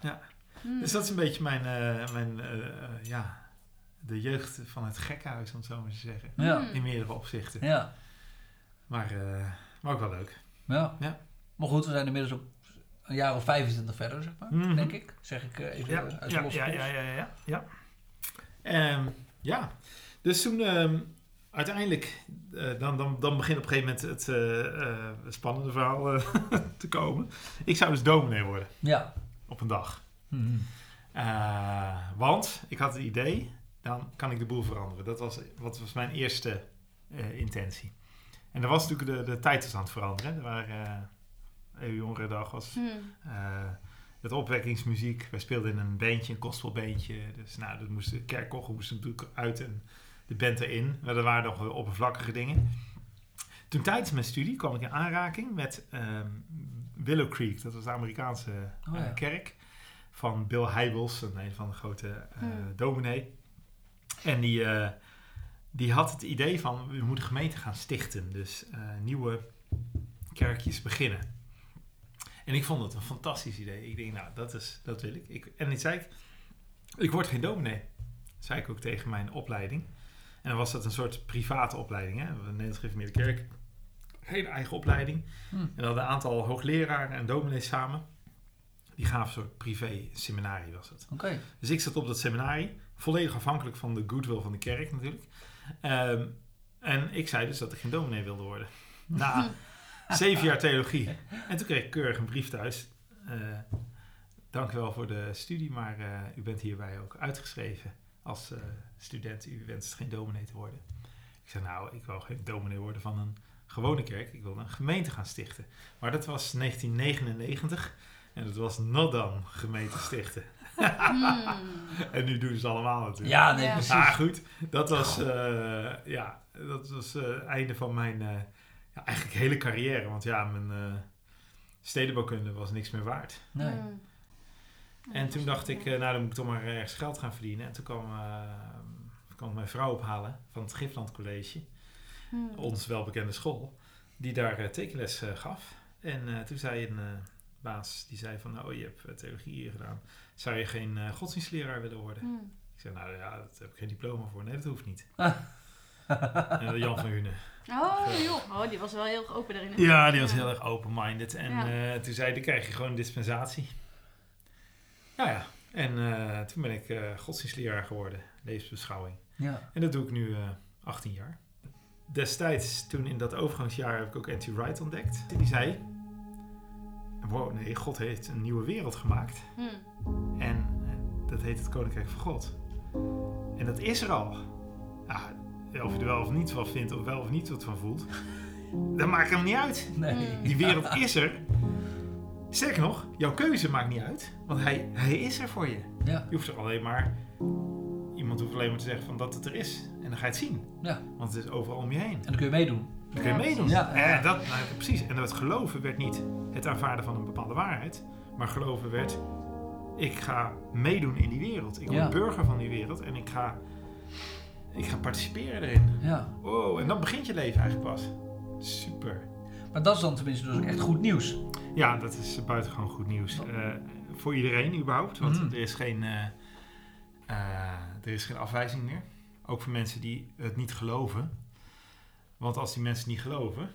Ja. Hmm. Dus dat is een beetje mijn, eh, mijn eh, ja, de jeugd van het gekhuis, om het zo maar te zeggen. Ja. Hmm. In meerdere opzichten. Ja. Maar, eh, maar ook wel leuk. ja. Ja. Maar goed, we zijn inmiddels ook een jaar of 25 verder, zeg maar. Mhm. Denk ik. Zeg ik even Ja, uit de ja, losse ja, ja, ja, ja, ja. Ehm, ja, dus toen ehm, uiteindelijk, eh, dan, dan, dan begint op een gegeven moment het eh, eh, spannende verhaal te komen. Ik zou dus dominee worden Ja. op een dag. Eh, want ik had het idee, dan kan ik de boel veranderen. Dat was, wat was mijn eerste eh, intentie. En dan was natuurlijk de, de tijd aan het veranderen. Er waren, uh, jongerendag was Hmm. eh, het opwekkingsmuziek. Wij speelden in een bandje, een gospelbandje. Dus nou, dat moest, de kerkkochen moest natuurlijk uit en de band erin. Maar dat waren nog oppervlakkige dingen. Toen tijdens mijn studie kwam ik in aanraking met ehm, Willow Creek. Dat was de Amerikaanse Oh, eh, kerk van Bill Hybels, een een van de grote eh Hmm. dominee. En die, eh, die had het idee van, we moeten gemeente gaan stichten. Dus eh, nieuwe kerkjes beginnen. En ik vond het een fantastisch idee. Ik denk, nou, dat, is, dat wil ik. ik en ik zei, ik, ik word geen dominee. Dat zei ik ook tegen mijn opleiding. En dan was dat een soort private opleiding. Hè? De Nederlands Gereformeerde Kerk. Geen eigen opleiding. Hm. En we hadden een aantal hoogleraren en dominees samen. Die gaven een soort privé seminarie was het. Dus ik zat op dat seminarie. Volledig afhankelijk van de goodwill van de kerk natuurlijk. Ehm, en ik zei dus dat ik geen dominee wilde worden. Na zeven jaar theologie. En toen kreeg ik keurig een brief thuis. Eh, dank u wel voor de studie, maar eh, u bent hierbij ook uitgeschreven als eh, student. U wenst geen dominee te worden. Ik zei nou, ik wil geen dominee worden van een gewone kerk. Ik wilde een gemeente gaan stichten. Maar dat was 1999 en dat was Nodan gemeente stichten. Hmm. En nu doen ze allemaal natuurlijk. Ja, nee, Ja. precies. Ah, goed. Dat was, eh, ja, dat was eh, het einde van mijn eh, ja, eigenlijk hele carrière. Want ja, mijn eh stedenbouwkunde was niks meer waard. Nee. Hmm. En toen dacht ik, eh, nou dan moet ik toch maar ergens geld gaan verdienen. En toen kwam, eh, kwam mijn vrouw ophalen van het Gifland College. Hmm. Ons welbekende school. Die daar eh, tekenles eh, gaf. En eh, toen zei een eh, baas, die zei van, oh je hebt theologie hier gedaan. Zou je geen eh, godsdienstleraar willen worden? Hmm. Ik zei, nou ja, daar heb ik geen diploma voor. Nee, dat hoeft niet. Ah. En Jan van Hunen. Oh, joh. Oh, die was wel heel open daarin. Ja, die was heel erg open-minded. En Ja. eh, toen zei hij, dan krijg je gewoon een dispensatie. Nou ja, en eh, toen ben ik eh, godsdienstleraar geworden. Levensbeschouwing. Ja. En dat doe ik nu eh 18 jaar. Destijds, toen in dat overgangsjaar, heb ik ook N.T. Wright ontdekt. Die zei, wow, nee, God heeft een nieuwe wereld gemaakt. Hmm. En eh, dat heet het Koninkrijk van God. En dat is er al. Ja, of je er wel of niet van vindt, of wel of niet wat van voelt, dat maakt hem niet uit. Nee. Die wereld is er. Sterker nog, jouw keuze maakt niet uit, want hij, hij is er voor je. Ja. Je hoeft er alleen maar, iemand hoeft alleen maar te zeggen van dat het er is. En dan ga je het zien, Ja. want het is overal om je heen. En dan kun je meedoen. Dan kun je Ja, meedoen. Ja, ja. En dat, nou, precies. En het geloven werd niet het aanvaarden van een bepaalde waarheid. Maar geloven werd, ik ga meedoen in die wereld. Ik word Ja. burger van die wereld en ik ga, ik ga participeren erin. Ja. Oh, en dan begint je leven eigenlijk pas. Super. Maar dat is dan tenminste dus ook echt goed nieuws. Ja, dat is buitengewoon goed nieuws. Eh, voor iedereen überhaupt. Want Mhm. er, is geen, eh, eh, er is geen afwijzing meer. Ook voor mensen die het niet geloven. Want als die mensen niet geloven,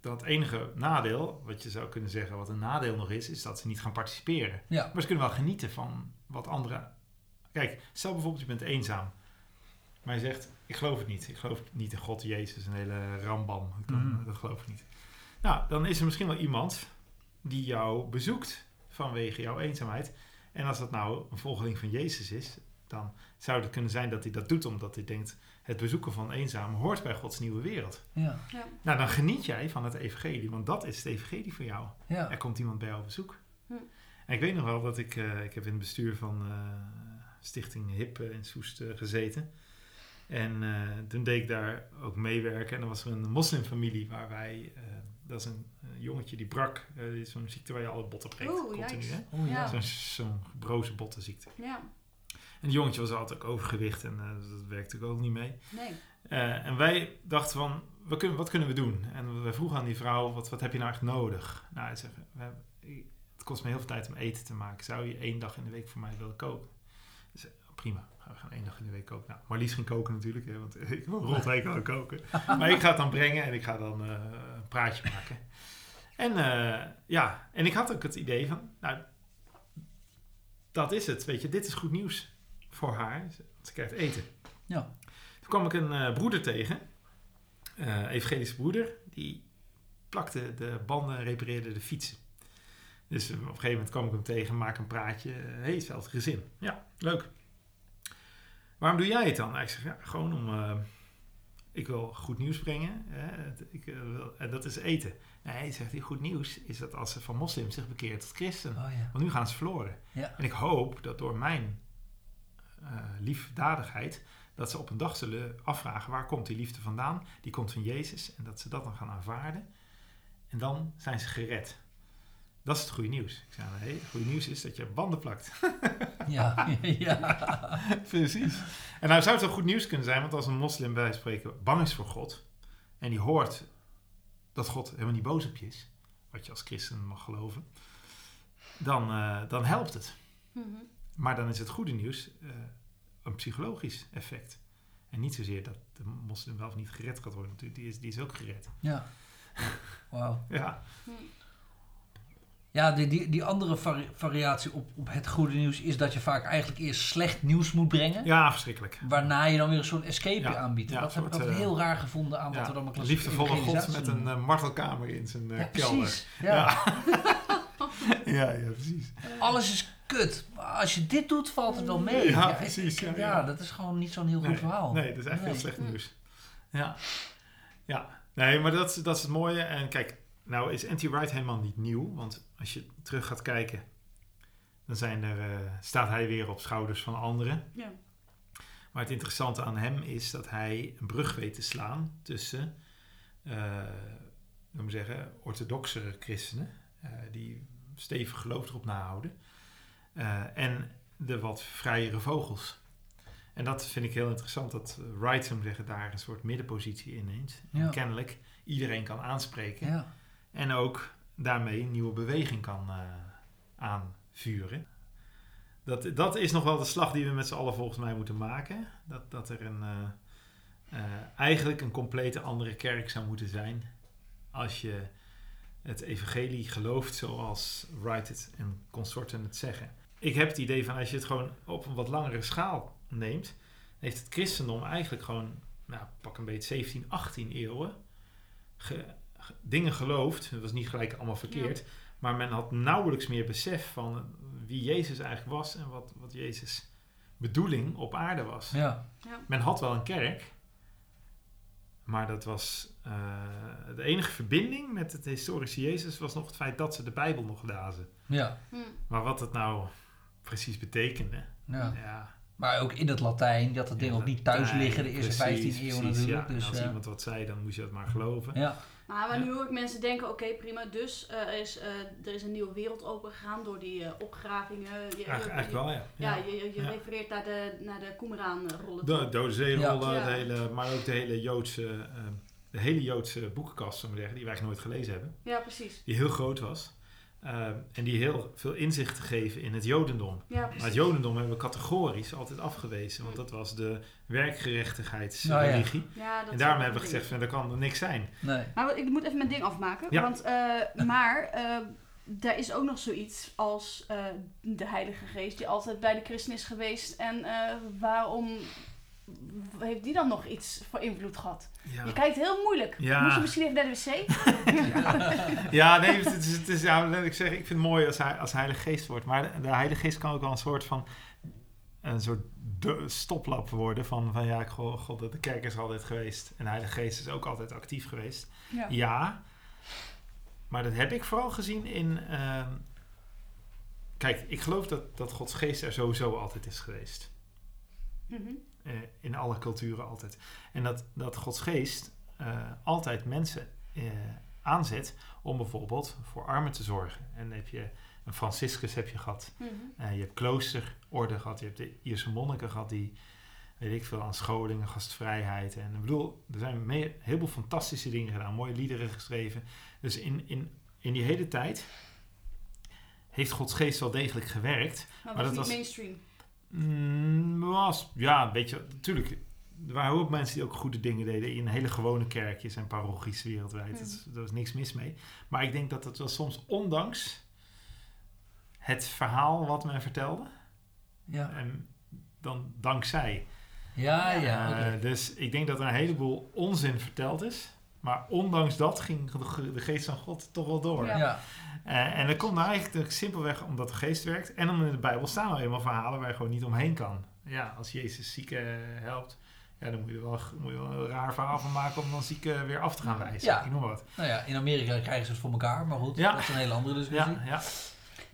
dan het enige nadeel, wat je zou kunnen zeggen, wat een nadeel nog is, is dat ze niet gaan participeren. Ja. Maar ze kunnen wel genieten van wat anderen. Kijk, stel bijvoorbeeld je bent eenzaam. Maar hij zegt, ik geloof het niet. Ik geloof niet in God, Jezus, een hele rambam. Ik kan- Mhm. Dat geloof ik niet. Nou, dan is er misschien wel iemand die jou bezoekt vanwege jouw eenzaamheid. En als dat nou een volgeling van Jezus is, dan zou het kunnen zijn dat hij dat doet omdat hij denkt, het bezoeken van eenzamen hoort bij Gods nieuwe wereld. Ja, Ja. Nou, dan geniet jij van het evangelie, want dat is het evangelie voor jou. ja. Er komt iemand bij jou op bezoek. Hm. En ik weet nog wel dat ik, eh, ik heb in het bestuur van eh, Stichting HIP in Soest eh, gezeten. En eh, toen deed ik daar ook meewerken. En er was er een moslimfamilie waar wij, eh, dat is een, een jongetje die brak. eh, is zo'n ziekte waar je alle botten breekt. Oeh, continu, hè? Oh ja. Zo'n zo'n gebrozen bottenziekte. Ja, En die jongetje was altijd ook overgewicht en eh, dat werkte ook niet mee. nee. Eh, en wij dachten van, wat kunnen, wat kunnen we doen? En we vroegen aan die vrouw, wat, wat heb je nou echt nodig? Nou, hij zegt, we hebben- het kost me heel veel tijd om eten te maken. Zou je één dag in de week voor mij willen koken? Dus, eh, prima, we gaan één dag in de week koken. Nou, Marlies ging koken natuurlijk, hè, want ik wil rot aan koken. Maar ik ga het dan brengen en ik ga dan eh, een praatje maken. En eh, ja, en ik had ook het idee van, nou, dat is het, weet je, dit is goed nieuws voor haar. Ze krijgt eten. Ja. Toen kwam ik een eh, broeder tegen, eh evangelische broeder, die plakte de banden en repareerde de fietsen. Dus op een gegeven moment kwam ik hem tegen, maak een praatje. Hé, hey, hetzelfde gezin. Ja, leuk. Waarom doe jij het dan? Nou, ik zeg, ja, gewoon om... ik wil goed nieuws brengen. Hè, ik, eh, wil, en dat is eten. Nee, zegt hij, goed nieuws is dat als ze van moslim zich bekeert tot christen. Oh ja. Want nu gaan ze verloren. Ja. En ik hoop dat door mijn eh, liefdadigheid, dat ze op een dag zullen afvragen waar komt die liefde vandaan? Die komt van Jezus en dat ze dat dan gaan aanvaarden. En dan zijn ze gered. Dat is het goede nieuws. Ik zei, nee, het goede nieuws is dat je banden plakt. Ja, ja. Precies. En nou zou het wel goed nieuws kunnen zijn, want als een moslim bij spreken bang is voor God, en die hoort dat God helemaal niet boos op je is, wat je als christen mag geloven, dan, eh, dan helpt het. Mhm. Maar dan is het goede nieuws eh, een psychologisch effect. En niet zozeer dat de moslim wel of niet gered gaat worden. Natuurlijk, die is, die is ook gered. ja. Wauw. Ja, Hm. Ja, die, die, die andere vari- variatie op, op het goede nieuws is dat je vaak eigenlijk eerst slecht nieuws moet brengen. ja verschrikkelijk. Waarna je dan weer een soort escape Ja, aanbiedt. ja, dat heb ik altijd eh, heel raar gevonden aan wat we dan maar een klassieke liefdevolle God met een eh, martelkamer in zijn eh, Ja, kelder. precies. Ja. Ja. ja, precies. Alles is kut. Als je dit doet, valt het wel mee. Ja, precies, ja, dat is gewoon niet zo'n heel goed verhaal. Nee, dat is echt heel slecht Hm. nieuws. Ja. Ja. Nee, maar dat, is- dat is het mooie. En kijk, nou is anti-right helemaal niet nieuw. Want als je terug gaat kijken, dan zijn er, eh, staat hij weer op schouders van anderen. Ja. Maar het interessante aan hem is dat hij een brug weet te slaan tussen, eh laten we zeggen, orthodoxere christenen, eh, die stevig geloof erop nahouden, eh, en de wat vrijere vogels. En dat vind ik heel interessant, dat eh, Wright, zeggen, daar een soort middenpositie inneemt. Ja. En kennelijk iedereen kan aanspreken. Ja. En ook daarmee een nieuwe beweging kan eh, aanvuren. Dat, dat is nog wel de slag die we met z'n allen volgens mij moeten maken. Dat, dat er een, eh, eh, eigenlijk een complete andere kerk zou moeten zijn. Als je het evangelie gelooft zoals Wright en consorten het zeggen. Ik heb het idee van als je het gewoon op een wat langere schaal neemt, heeft het christendom eigenlijk gewoon, nou, pak een beetje 17, 18 eeuwen, ge- dingen geloofd. Dat was niet gelijk allemaal verkeerd. Maar men had nauwelijks meer besef van wie Jezus eigenlijk was en wat, wat Jezus bedoeling op aarde was. Ja. Men had wel een kerk, maar dat was eh, de enige verbinding met het historische Jezus was nog het feit dat ze de Bijbel nog lazen. Ja. Hm. Maar wat het nou precies betekende, ja. ja. Maar ook in het Latijn, dat het ding ook niet thuis liggen de eerste precies, 15 eeuwen precies, natuurlijk. Ja. En Dus, als eh, iemand wat zei, dan moest je dat maar geloven. ja. Maar, maar Ja. nu hoor ik mensen denken, oké prima, dus eh, er, is, eh, er is een nieuwe wereld opengegaan door die eh, opgravingen. Je, Eigenlijk, je- eigenlijk wel, ja. Ja, je, je, je Ja. refereert naar de, naar de Qumran-rollen. De Dode Zeerollen, hele, maar ook de hele Joodse, de hele Joodse boekenkast, zullen we zeggen, die wij eigenlijk nooit gelezen hebben. Ja, precies. Die heel groot was. Eh, en die heel veel inzicht geven in het Jodendom. Ja, Maar het Jodendom hebben we categorisch altijd afgewezen, want dat was de werkgerechtigheidsreligie. Ja, dat en daarom hebben we gezegd, van, er kan er niks zijn. Nee. Maar ik moet even mijn ding afmaken. Ja. Want, eh, maar eh er is ook nog zoiets als eh, de Heilige Geest, die altijd bij de christen is geweest. En eh, waarom heeft die dan nog iets voor invloed gehad? Ja. Je kijkt heel moeilijk. Ja. Moet je misschien even naar de wc? Ja, nee, het is, het is, ja, laat ik zeggen, ik vind het mooi als hij als Heilige Geest wordt. Maar de, de Heilige Geest kan ook wel een soort van een soort stoplap worden van, van ja, god, god, de kerk is altijd geweest. En de Heilige Geest is ook altijd actief geweest. Ja. Ja, maar dat heb ik vooral gezien in... ehm, kijk, ik geloof dat, dat Gods Geest er sowieso altijd is geweest. Mhm. Eh, in alle culturen altijd. En dat, dat Gods geest eh, altijd mensen eh, aanzet om bijvoorbeeld voor armen te zorgen. En dan heb je een Franciscus heb je gehad. Mhm. Je hebt kloosterorde gehad. Je hebt de Ierse monniken gehad die, weet ik veel, aan scholingen, gastvrijheid. En ik bedoel, er zijn me- een heleboel fantastische dingen gedaan. Mooie liederen geschreven. Dus in, in, in die hele tijd heeft Gods geest wel degelijk gewerkt. Maar, Maar was dat niet was- mainstream. Mm, was, ja, een beetje, natuurlijk. Er waren ook mensen die ook goede dingen deden in hele gewone kerkjes en parochies wereldwijd. Hmm. Dat Daar was niks mis mee. Maar ik denk dat het wel soms, ondanks het verhaal wat men vertelde, Ja, en dan dankzij. ja, ja. Eh, dus ik denk dat er een heleboel onzin verteld is. Maar ondanks dat ging de, geest van God toch wel door. Ja. Eh, en dat komt nou eigenlijk simpelweg omdat de geest werkt. En omdat in de Bijbel staan nou eenmaal verhalen waar je gewoon niet omheen kan. Ja, als Jezus zieken helpt, ja, dan moet je, er wel, moet je wel een raar verhaal van maken om dan zieken weer af te gaan wijzen. Ja. Ik noem maar wat. Nou ja, in Amerika krijgen ze het voor elkaar, maar goed, Ja. dat is een hele andere discussie. Ja, ja.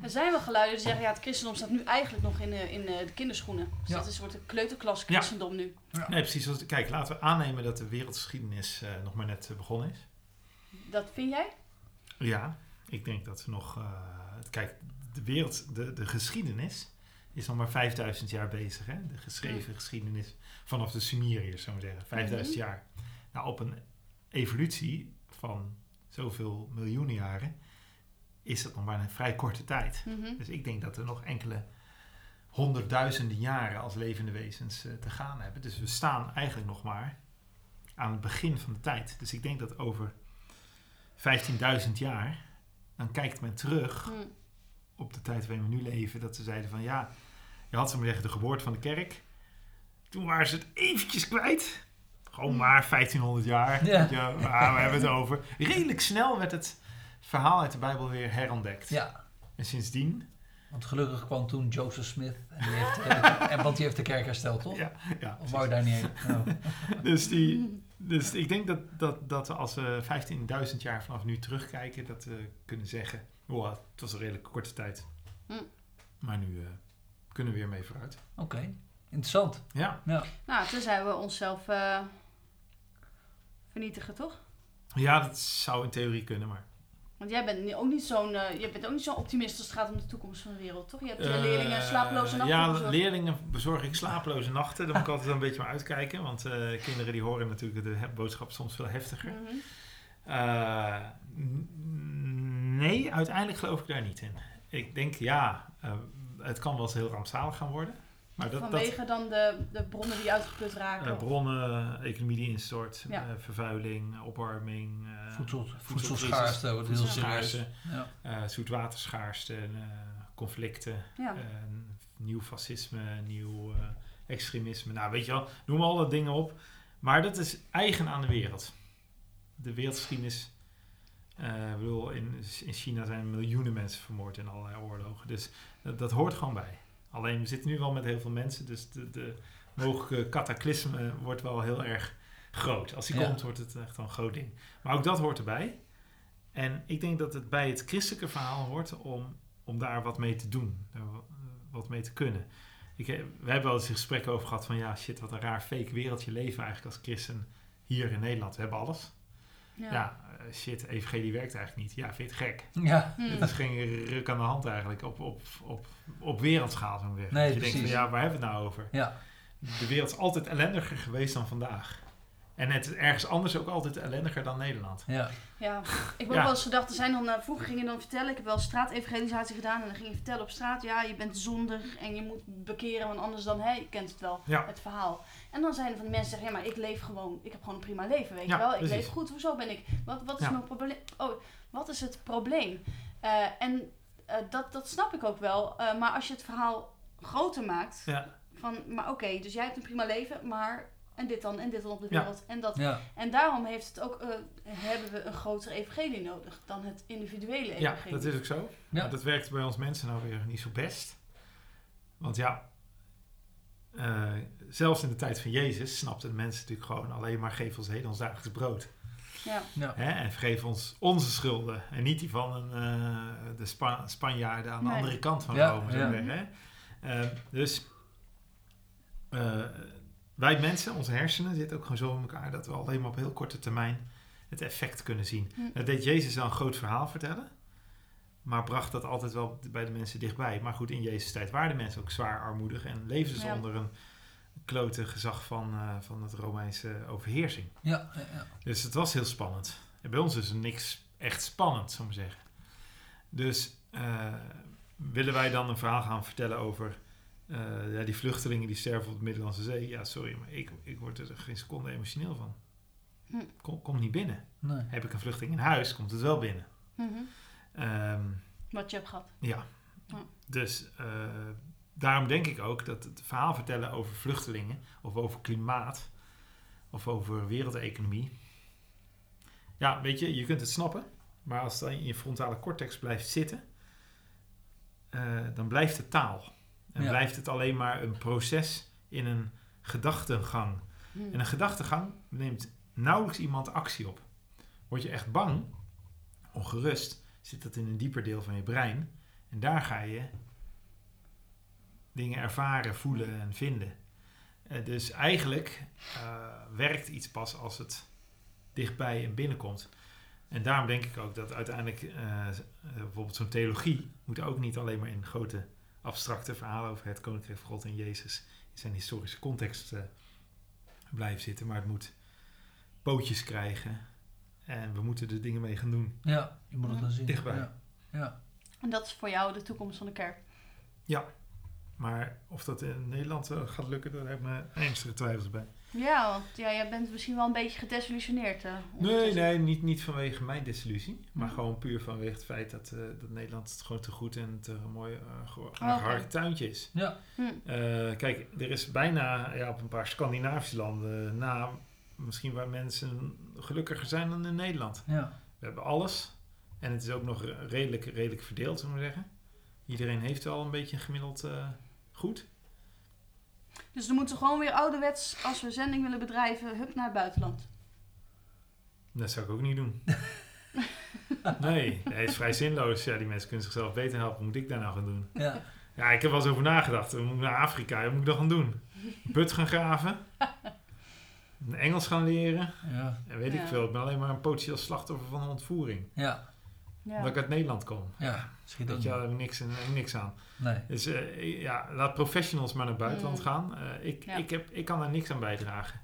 Er zijn wel geluiden die zeggen, ja, het christendom staat nu eigenlijk nog in, de- in eh, de kinderschoenen. Dus Ja. dat is een soort kleuterklas Ja. christendom nu. Nee, precies. Kijk, laten we aannemen dat de wereldgeschiedenis eh, nog maar net eh, begonnen is. Dat vind jij? Ja, ik denk dat we nog... eh, kijk, de wereld, de, de geschiedenis is nog maar 5000 jaar bezig. Hè? De geschreven geschiedenis vanaf de Sumeriërs, zou ik zeggen. 5000 Mhm. jaar. Nou, op een evolutie van zoveel miljoenen jaren is dat nog maar een vrij korte tijd. Mhm. Dus ik denk dat we nog enkele honderdduizenden jaren als levende wezens eh, te gaan hebben. Dus we staan eigenlijk nog maar aan het begin van de tijd. Dus ik denk dat over 15.000 jaar, dan kijkt men terug Hm. op de tijd waarin we nu leven, dat ze zeiden van ja, je had ze maar zeggen de geboorte van de kerk. Toen waren ze het eventjes kwijt. Gewoon maar 1500 jaar. Ja. waar we hebben het over. Redelijk snel werd het verhaal uit de Bijbel weer herontdekt. Ja, En sindsdien, want gelukkig kwam toen Joseph Smith, en die heeft, eh, en, want die heeft de kerk hersteld, toch? ja, ja Of wou je daar niet heen? Oh. dus, die, dus ik denk dat, dat, dat we als we 15.000 jaar vanaf nu terugkijken, dat we kunnen zeggen, wow, het was een redelijk korte tijd. Hm. Maar nu eh, kunnen we weer mee vooruit. Oké, interessant. Ja, Ja. Nou, tenzij we onszelf eh, vernietigen, toch? ja dat zou in theorie kunnen, maar... Want jij bent ook niet zo'n eh, jij bent ook niet zo'n optimist als het gaat om de toekomst van de wereld, toch? Je hebt je Eh, leerlingen slapeloze nachten Ja, leerlingen bezorg ik slapeloze nachten. Daar moet ik altijd een beetje maar uitkijken. Want eh, kinderen die horen natuurlijk de boodschap soms veel heftiger. Mhm. Nee, uiteindelijk geloof ik daar niet in. Ik denk, ja, het kan wel eens heel rampzalig gaan worden. Maar dat, dat Vanwege dan de, de bronnen die uitgeput raken. eh, bronnen, economie die instort, Ja. eh, vervuiling, opwarming, eh, Voedsel, voedselcrisis, voedselschaarste wordt heel serieus. voedselschaarste, Ja. eh, zoetwaterschaarste, eh, conflicten. ja. Eh, nieuw fascisme, nieuw eh, extremisme. Nou, weet je wel, noem al dat dingen op. Maar dat is eigen aan de wereld. De wereldgeschiedenis. eh, ik bedoel, in, in China zijn miljoenen mensen vermoord in allerlei oorlogen. Dus dat, dat hoort gewoon bij. Alleen we zitten nu wel met heel veel mensen. Dus de, de mogelijke cataclysme wordt wel heel erg groot. Als die Ja. komt, wordt het echt een groot ding. Maar ook dat hoort erbij. En ik denk dat het bij het christelijke verhaal hoort om, om daar wat mee te doen. Daar wa- wat mee te kunnen. Ik, we hebben wel eens een gesprek over gehad van... ja, shit, wat een raar fake wereldje leven eigenlijk als christen hier in Nederland. We hebben alles. Ja. Ja, eh, shit, evangelie werkt eigenlijk niet. Ja, vind je het gek? ja. Hm. Dit is geen ruk aan de hand eigenlijk op, op, op, op wereldschaal, ik zeggen. Nee, Dat je denkt van, precies. ja, waar hebben we het nou over? ja. De wereld is altijd ellendiger geweest dan vandaag. En het is ergens anders ook altijd ellendiger dan Nederland. ja. Ja, ik heb Ja. wel eens gedacht, er zijn dan, eh, vroeger ging je dan vertellen, ik heb wel straatevangelisatie gedaan en dan ging je vertellen op straat, ja, je bent zondig en je moet bekeren, want anders dan, hè, je kent het wel, Ja. het verhaal. En dan zijn er van de mensen die zeggen, ja, maar ik leef gewoon, ik heb gewoon een prima leven, weet Ja, je wel, ik precies. leef goed, hoezo ben ik, wat, wat is Ja. mijn probleem, oh, wat is het probleem? Eh, en eh, dat, dat snap ik ook wel, eh, maar als je het verhaal groter maakt, Ja. Van, maar oké, dus jij hebt een prima leven, maar en dit dan, en dit dan op de Ja. wereld. En, dat, Ja, en daarom heeft het ook, eh, hebben we een grotere evangelie nodig dan het individuele Ja, evangelie. dat is ook zo. Ja. Maar dat werkt bij ons mensen nou weer niet zo best. Want ja, eh, zelfs in de tijd van Jezus snapten de mensen natuurlijk gewoon alleen maar geef ons heden ons dagelijks brood. Ja. ja. Hè? En vergeef ons onze schulden. En niet die van een, eh, de Spa- Spanjaarden aan de andere kant van Ja, Rome. ja. zeggen, hè? Eh, dus eh, wij mensen, onze hersenen, zitten ook gewoon zo in elkaar dat we alleen maar op heel korte termijn het effect kunnen zien. Hm. Dat deed Jezus wel een groot verhaal vertellen. Maar bracht dat altijd wel bij de mensen dichtbij. Maar goed, in Jezus' tijd waren de mensen ook zwaar armoedig. En leefden ze Ja. onder een klote gezag van, eh, van het Romeinse overheersing. Ja, ja, ja. Dus het was heel spannend. En bij ons is er niks echt spannend, zou ik maar zeggen. Dus eh, willen wij dan een verhaal gaan vertellen over eh, ja, die vluchtelingen die sterven op de Middellandse Zee? Ja, sorry, maar ik, ik word er geen seconde emotioneel van. Hm. Kom, komt niet binnen. Nee. Heb ik een vluchteling in huis, komt het wel binnen. Mhm. Ehm, Wat je hebt gehad. ja. Ja. Dus eh, daarom denk ik ook dat het verhaal vertellen over vluchtelingen of over klimaat of over wereldeconomie. Ja, weet je, je kunt het snappen, maar als het dan in je frontale cortex blijft zitten, eh, dan blijft het taal. En Ja. blijft het alleen maar een proces in een gedachtengang. Hm. En een gedachtegang neemt nauwelijks iemand actie op. Word je echt bang, ongerust, zit dat in een dieper deel van je brein. En daar ga je dingen ervaren, voelen en vinden. Eh, dus eigenlijk eh, werkt iets pas als het dichtbij en binnenkomt. En daarom denk ik ook dat uiteindelijk eh, eh, bijvoorbeeld zo'n theologie moet ook niet alleen maar in grote abstracte verhalen over het koninkrijk van God en Jezus in zijn historische context eh, blijven zitten, maar het moet pootjes krijgen en we moeten er dingen mee gaan doen. Ja, je moet het dan zien. Dichtbij. Ja. ja. En dat is voor jou de toekomst van de kerk. Maar of dat in Nederland eh, gaat lukken, daar heb ik mijn ernstige twijfels bij. Ja, want ja, jij bent misschien wel een beetje gedesillusioneerd. eh, Nee, nee, niet, niet vanwege mijn desillusie, maar Hm. gewoon puur vanwege het feit dat, eh, dat Nederland het gewoon te goed en te mooi uh, oké. hard tuintje is. Ja. Hm. Eh, kijk, er is bijna ja, op een paar Scandinavische landen na misschien waar mensen gelukkiger zijn dan in Nederland. ja. We hebben alles en het is ook nog redelijk, redelijk verdeeld, zullen we zeggen. Iedereen heeft wel een beetje gemiddeld eh, goed. Dus dan moeten we gewoon weer ouderwets, als we zending willen bedrijven, hup naar het buitenland. Dat zou ik ook niet doen. nee, nee, het is vrij zinloos. Ja, die mensen kunnen zichzelf beter helpen. Wat moet ik daar nou gaan doen? Ja. Ja, ik heb wel eens over nagedacht. We moeten naar Afrika. Wat moet ik dan gaan doen? Put gaan graven? Engels gaan leren? Ja. En weet Ja. ik veel. Ik ben alleen maar een potentieel slachtoffer van een ontvoering. Ja. Ja. Omdat ik uit Nederland kom. Ja. Schiet ook Weet je, niet. daar heb ik niks, niks aan. Nee. Dus eh, ja, laat professionals maar naar het buitenland Mm. gaan. Eh, ik, Ja. ik, heb, ik kan daar niks aan bijdragen.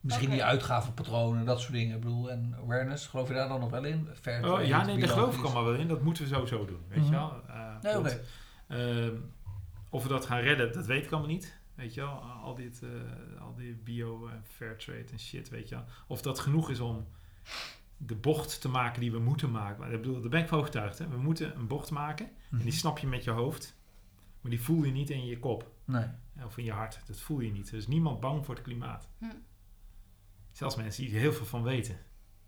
Misschien die uitgavenpatronen, dat soort dingen. Ik bedoel, en awareness, geloof je daar dan nog wel in? Fair Oh, trade, ja, nee, daar geloof ik allemaal wel in. Dat moeten we sowieso doen. Weet Mhm. je wel? Eh, Nee, oké. goed. Ehm, of we dat gaan redden, dat weet ik allemaal niet. Weet je wel? Al, dit, eh, al die bio en fair trade en shit, weet je wel. Of dat genoeg is om de bocht te maken die we moeten maken. Maar ik bedoel, daar ben ik van overtuigd. Hè? We moeten een bocht maken. En die Mhm. snap je met je hoofd. Maar die voel je niet in je kop. Nee. Of in je hart. Dat voel je niet. Er is niemand bang voor het klimaat. Hm. Zelfs mensen die er heel veel van weten.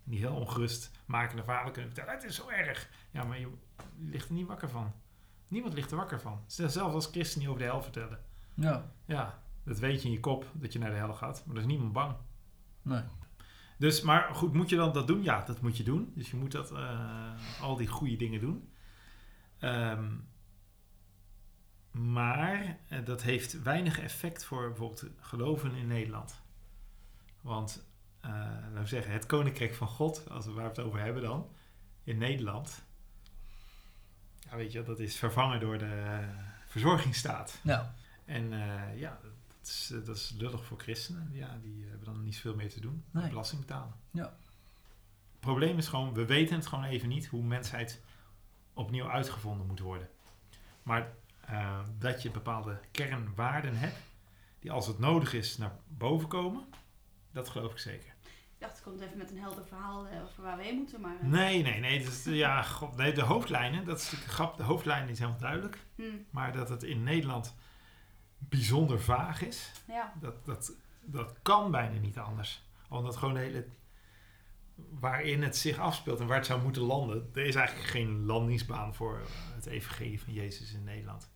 Die heel ongerust makende verhalen kunnen vertellen. Het is zo erg. Ja, maar je ligt er niet wakker van. Niemand ligt er wakker van. Zelfs als christenen die over de hel vertellen. Ja. Ja, dat weet je in je kop dat je naar de hel gaat. Maar er is niemand bang. Nee. Dus, maar goed, moet je dan dat doen? Ja, dat moet je doen. Dus je moet dat, eh, al die goede dingen doen. Ehm, maar eh, dat heeft weinig effect voor bijvoorbeeld geloven in Nederland. Want, eh, laten we zeggen, het koninkrijk van God, als we waar we het over hebben dan, in Nederland. Ja, weet je, dat is vervangen door de verzorgingsstaat. Ja. En ja, dat is, eh, dat is lullig voor christenen. Ja, die hebben dan niet zoveel meer te doen. Nee. Belasting betalen. Ja. Het probleem is gewoon, we weten het gewoon even niet hoe mensheid opnieuw uitgevonden moet worden. Maar eh, dat je bepaalde kernwaarden hebt, die als het nodig is naar boven komen, dat geloof ik zeker. Ik dacht, ik kom even met een helder verhaal eh, over waar we heen moeten. Maar, eh, Nee, nee, nee. Is, ja, god, nee de hoofdlijnen, dat is natuurlijk een grap. De hoofdlijnen is helemaal duidelijk. hm. Maar dat het in Nederland bijzonder vaag is. Ja. Dat, dat, dat kan bijna niet anders. Omdat gewoon de hele... Waarin het zich afspeelt en waar het zou moeten landen. Er is eigenlijk geen landingsbaan voor het evangelie van Jezus in Nederland.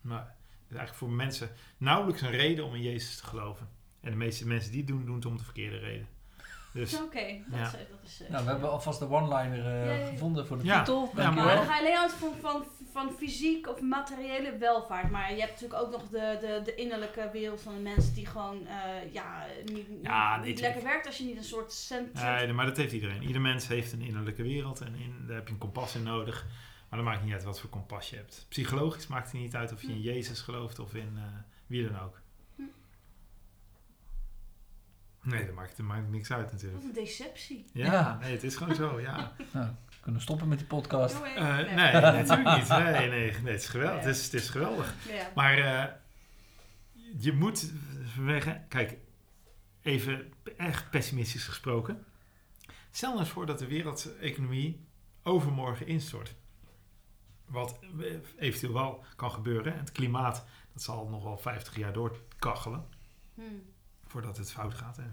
Maar het is eigenlijk voor mensen nauwelijks een reden om in Jezus te geloven. En de meeste mensen die het doen, doen het om de verkeerde reden. Dus Oké, dat, Ja. is, dat is... eh, Nou, we hebben alvast de one-liner eh, Ja, gevonden voor de Ja. titel. Ja, Maar dan ga je alleen uit van, van, van fysiek of materiële welvaart. Maar je hebt natuurlijk ook nog de, de, de innerlijke wereld van de mensen die gewoon eh, ja, niet, Ja, niet nee, lekker werkt als je niet een soort cent... Nee, maar dat heeft iedereen. Ieder mens heeft een innerlijke wereld en in, daar heb je een kompas in nodig. Maar dat maakt niet uit wat voor kompas je hebt. Psychologisch maakt het niet uit of je in Jezus gelooft of in eh, wie dan ook. Hm. Nee, dat maakt, dat maakt niks uit natuurlijk. Wat een deceptie. Ja, Ja. nee, het is gewoon zo, ja. Nou, we kunnen stoppen met die podcast. Doei. Eh, nee, natuurlijk niet. Nee, nee, nee, het is geweldig. Ja. Het, is, het is geweldig. Ja. Maar eh, je moet vanwege, kijk, even echt pessimistisch gesproken. Stel nou eens voor dat de wereldeconomie overmorgen instort. Wat eventueel wel kan gebeuren. En het klimaat, dat zal nog wel 50 jaar doorkachelen. Hm. Voordat het fout gaat. En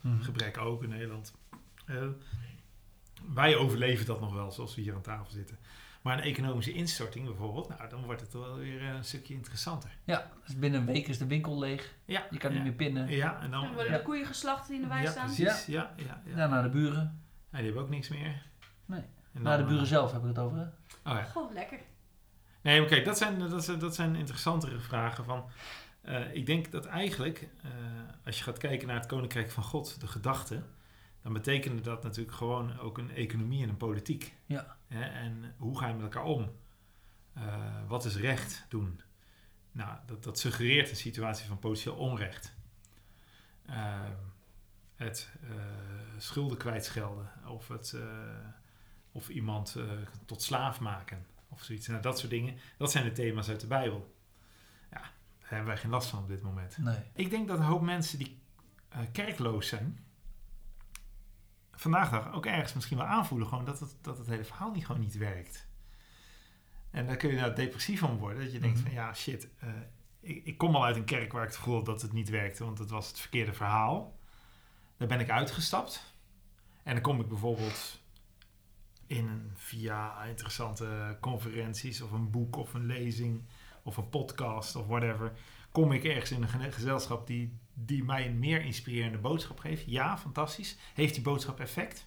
Mhm. gebrek ook in Nederland. Eh, wij overleven dat nog wel, zoals we hier aan tafel zitten. Maar een economische instorting bijvoorbeeld, nou, dan wordt het wel weer een stukje interessanter. Ja, dus binnen een week is de winkel leeg. Ja, Je kan ja. niet meer pinnen. Ja, en dan... Dan worden Ja. de koeien geslacht die in de wei ja, staan. precies. Ja, ja, ja. Ja, naar de buren. Ja, die hebben ook niks meer. Nee. Naar de dan, buren eh, zelf heb ik het over. Hè? Oh ja. Goh, lekker. Nee, maar kijk, dat zijn, dat zijn, dat zijn interessantere vragen van... eh, ik denk dat eigenlijk, eh, als je gaat kijken naar het Koninkrijk van God, de gedachte... dan betekende dat natuurlijk gewoon ook een economie en een politiek. Ja. Hè? En hoe ga je met elkaar om? Eh, wat is recht doen? Nou, dat, dat suggereert een situatie van potentieel onrecht. Het schulden kwijtschelden of, het, of iemand tot slaaf maken of zoiets. Nou, dat soort dingen, dat zijn de thema's uit de Bijbel. Daar hebben wij geen last van op dit moment. Nee. Ik denk dat een hoop mensen die eh, kerkloos zijn, vandaag de dag ook ergens misschien wel aanvoelen gewoon dat het, dat het hele verhaal niet gewoon niet werkt. En daar kun je nou depressief van worden. Dat je denkt Mhm. van ja, shit, eh, ik, ik kom al uit een kerk waar ik het gevoel dat het niet werkte, want het was het verkeerde verhaal. Daar ben ik uitgestapt. En dan kom ik bijvoorbeeld in via interessante conferenties of een boek of een lezing of een podcast of whatever kom ik ergens in een gezelschap die, die mij een meer inspirerende boodschap geeft? Ja, fantastisch. Heeft die boodschap effect?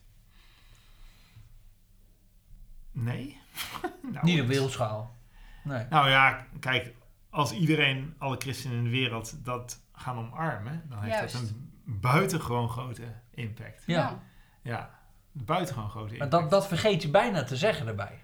Nee. nou, Niet op wereldschaal. Nee. Nou ja, kijk, als iedereen, alle christenen in de wereld dat gaan omarmen, dan heeft dat een buitengewoon grote impact. Ja. Ja, buitengewoon grote Maar impact. dat, dat vergeet je bijna te zeggen erbij.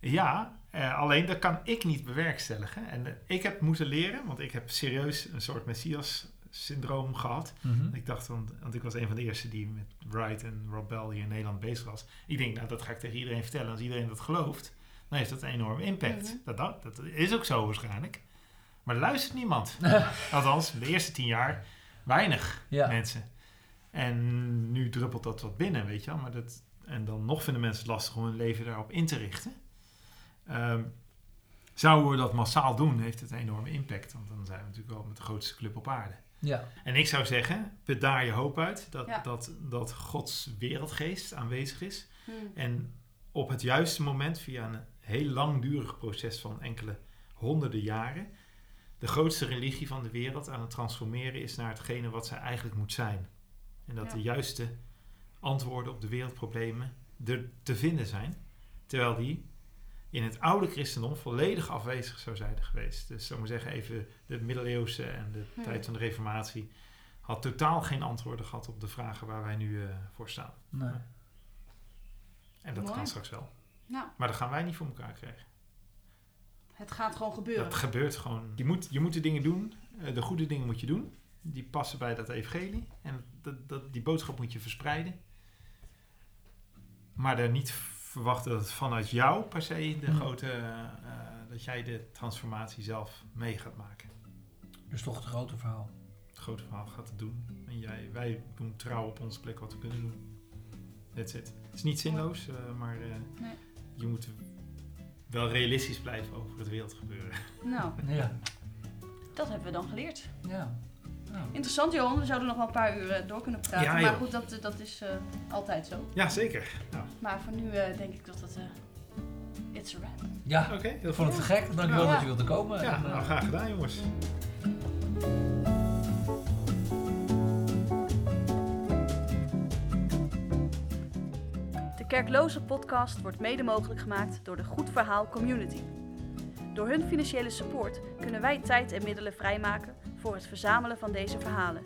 Ja, eh, alleen dat kan ik niet bewerkstelligen. En eh, ik heb moeten leren, want ik heb serieus een soort Messias-syndroom gehad. Mhm. Ik dacht, want, want ik was een van de eerste die met Wright en Rob Bell hier in Nederland bezig was. Ik denk, nou, dat ga ik tegen iedereen vertellen. Als iedereen dat gelooft, dan heeft dat een enorme impact. Mhm. dat, dat, dat is ook zo waarschijnlijk. Maar er luistert niemand. Althans, de eerste tien jaar weinig Ja. mensen. En nu druppelt dat wat binnen, weet je wel. Maar dat, en dan nog vinden mensen het lastig om hun leven daarop in te richten. Ehm, zouden we dat massaal doen, heeft het een enorme impact. Want dan zijn we natuurlijk wel met de grootste club op aarde. Ja. En ik zou zeggen, put daar je hoop uit dat, Ja. dat, dat Gods wereldgeest aanwezig is. hm. En op het juiste moment, via een heel langdurig proces van enkele honderden jaren, de grootste religie van de wereld aan het transformeren is naar hetgene wat zij eigenlijk moet zijn. En dat Ja. de juiste antwoorden op de wereldproblemen er te vinden zijn, terwijl die in het oude christendom volledig afwezig zou zijn geweest. Dus zou maar zeggen, even de middeleeuwse en de Hmm. tijd van de reformatie had totaal geen antwoorden gehad op de vragen waar wij nu eh, voor staan. Nee. En dat Mooi. kan straks wel. Nou, Maar dat gaan wij niet voor elkaar krijgen. het gaat gewoon gebeuren. Dat gebeurt gewoon. Je moet, je moet de dingen doen. eh, de goede dingen moet je doen. Die passen bij dat evangelie. En dat, dat, die boodschap moet je verspreiden. Maar er niet verwachten dat het vanuit jou per se de Hmm. grote... eh, eh, dat jij de transformatie zelf mee gaat maken. Dus toch het grote verhaal. Het grote verhaal gaat het doen. En jij, wij doen trouw op onze plek wat we kunnen doen. That's it. Het is niet zinloos, eh, maar eh, Nee. je moet wel realistisch blijven over het wereldgebeuren. Nou, Ja. dat hebben we dan geleerd. Ja. Nou, Interessant Johan, we zouden nog wel een paar uur eh, door kunnen praten. Ja, maar joh. goed, dat, dat is eh, altijd zo. Ja, zeker. Nou, Maar voor nu eh, denk ik dat het... eh it's a wrap. ja, oké. heel ik vond het te gek. Dankjewel Ja. dat je wilde komen. Ja, En, eh, nou, graag gedaan, jongens. De Kerkloze podcast wordt mede mogelijk gemaakt door de Goed Verhaal Community. Door hun financiële support kunnen wij tijd en middelen vrijmaken voor het verzamelen van deze verhalen.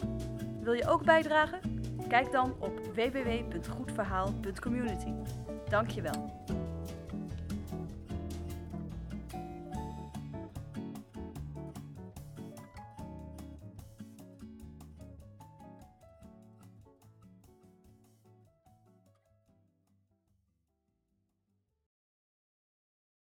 Wil je ook bijdragen? Kijk dan op www.goedverhaal.community. Dankjewel.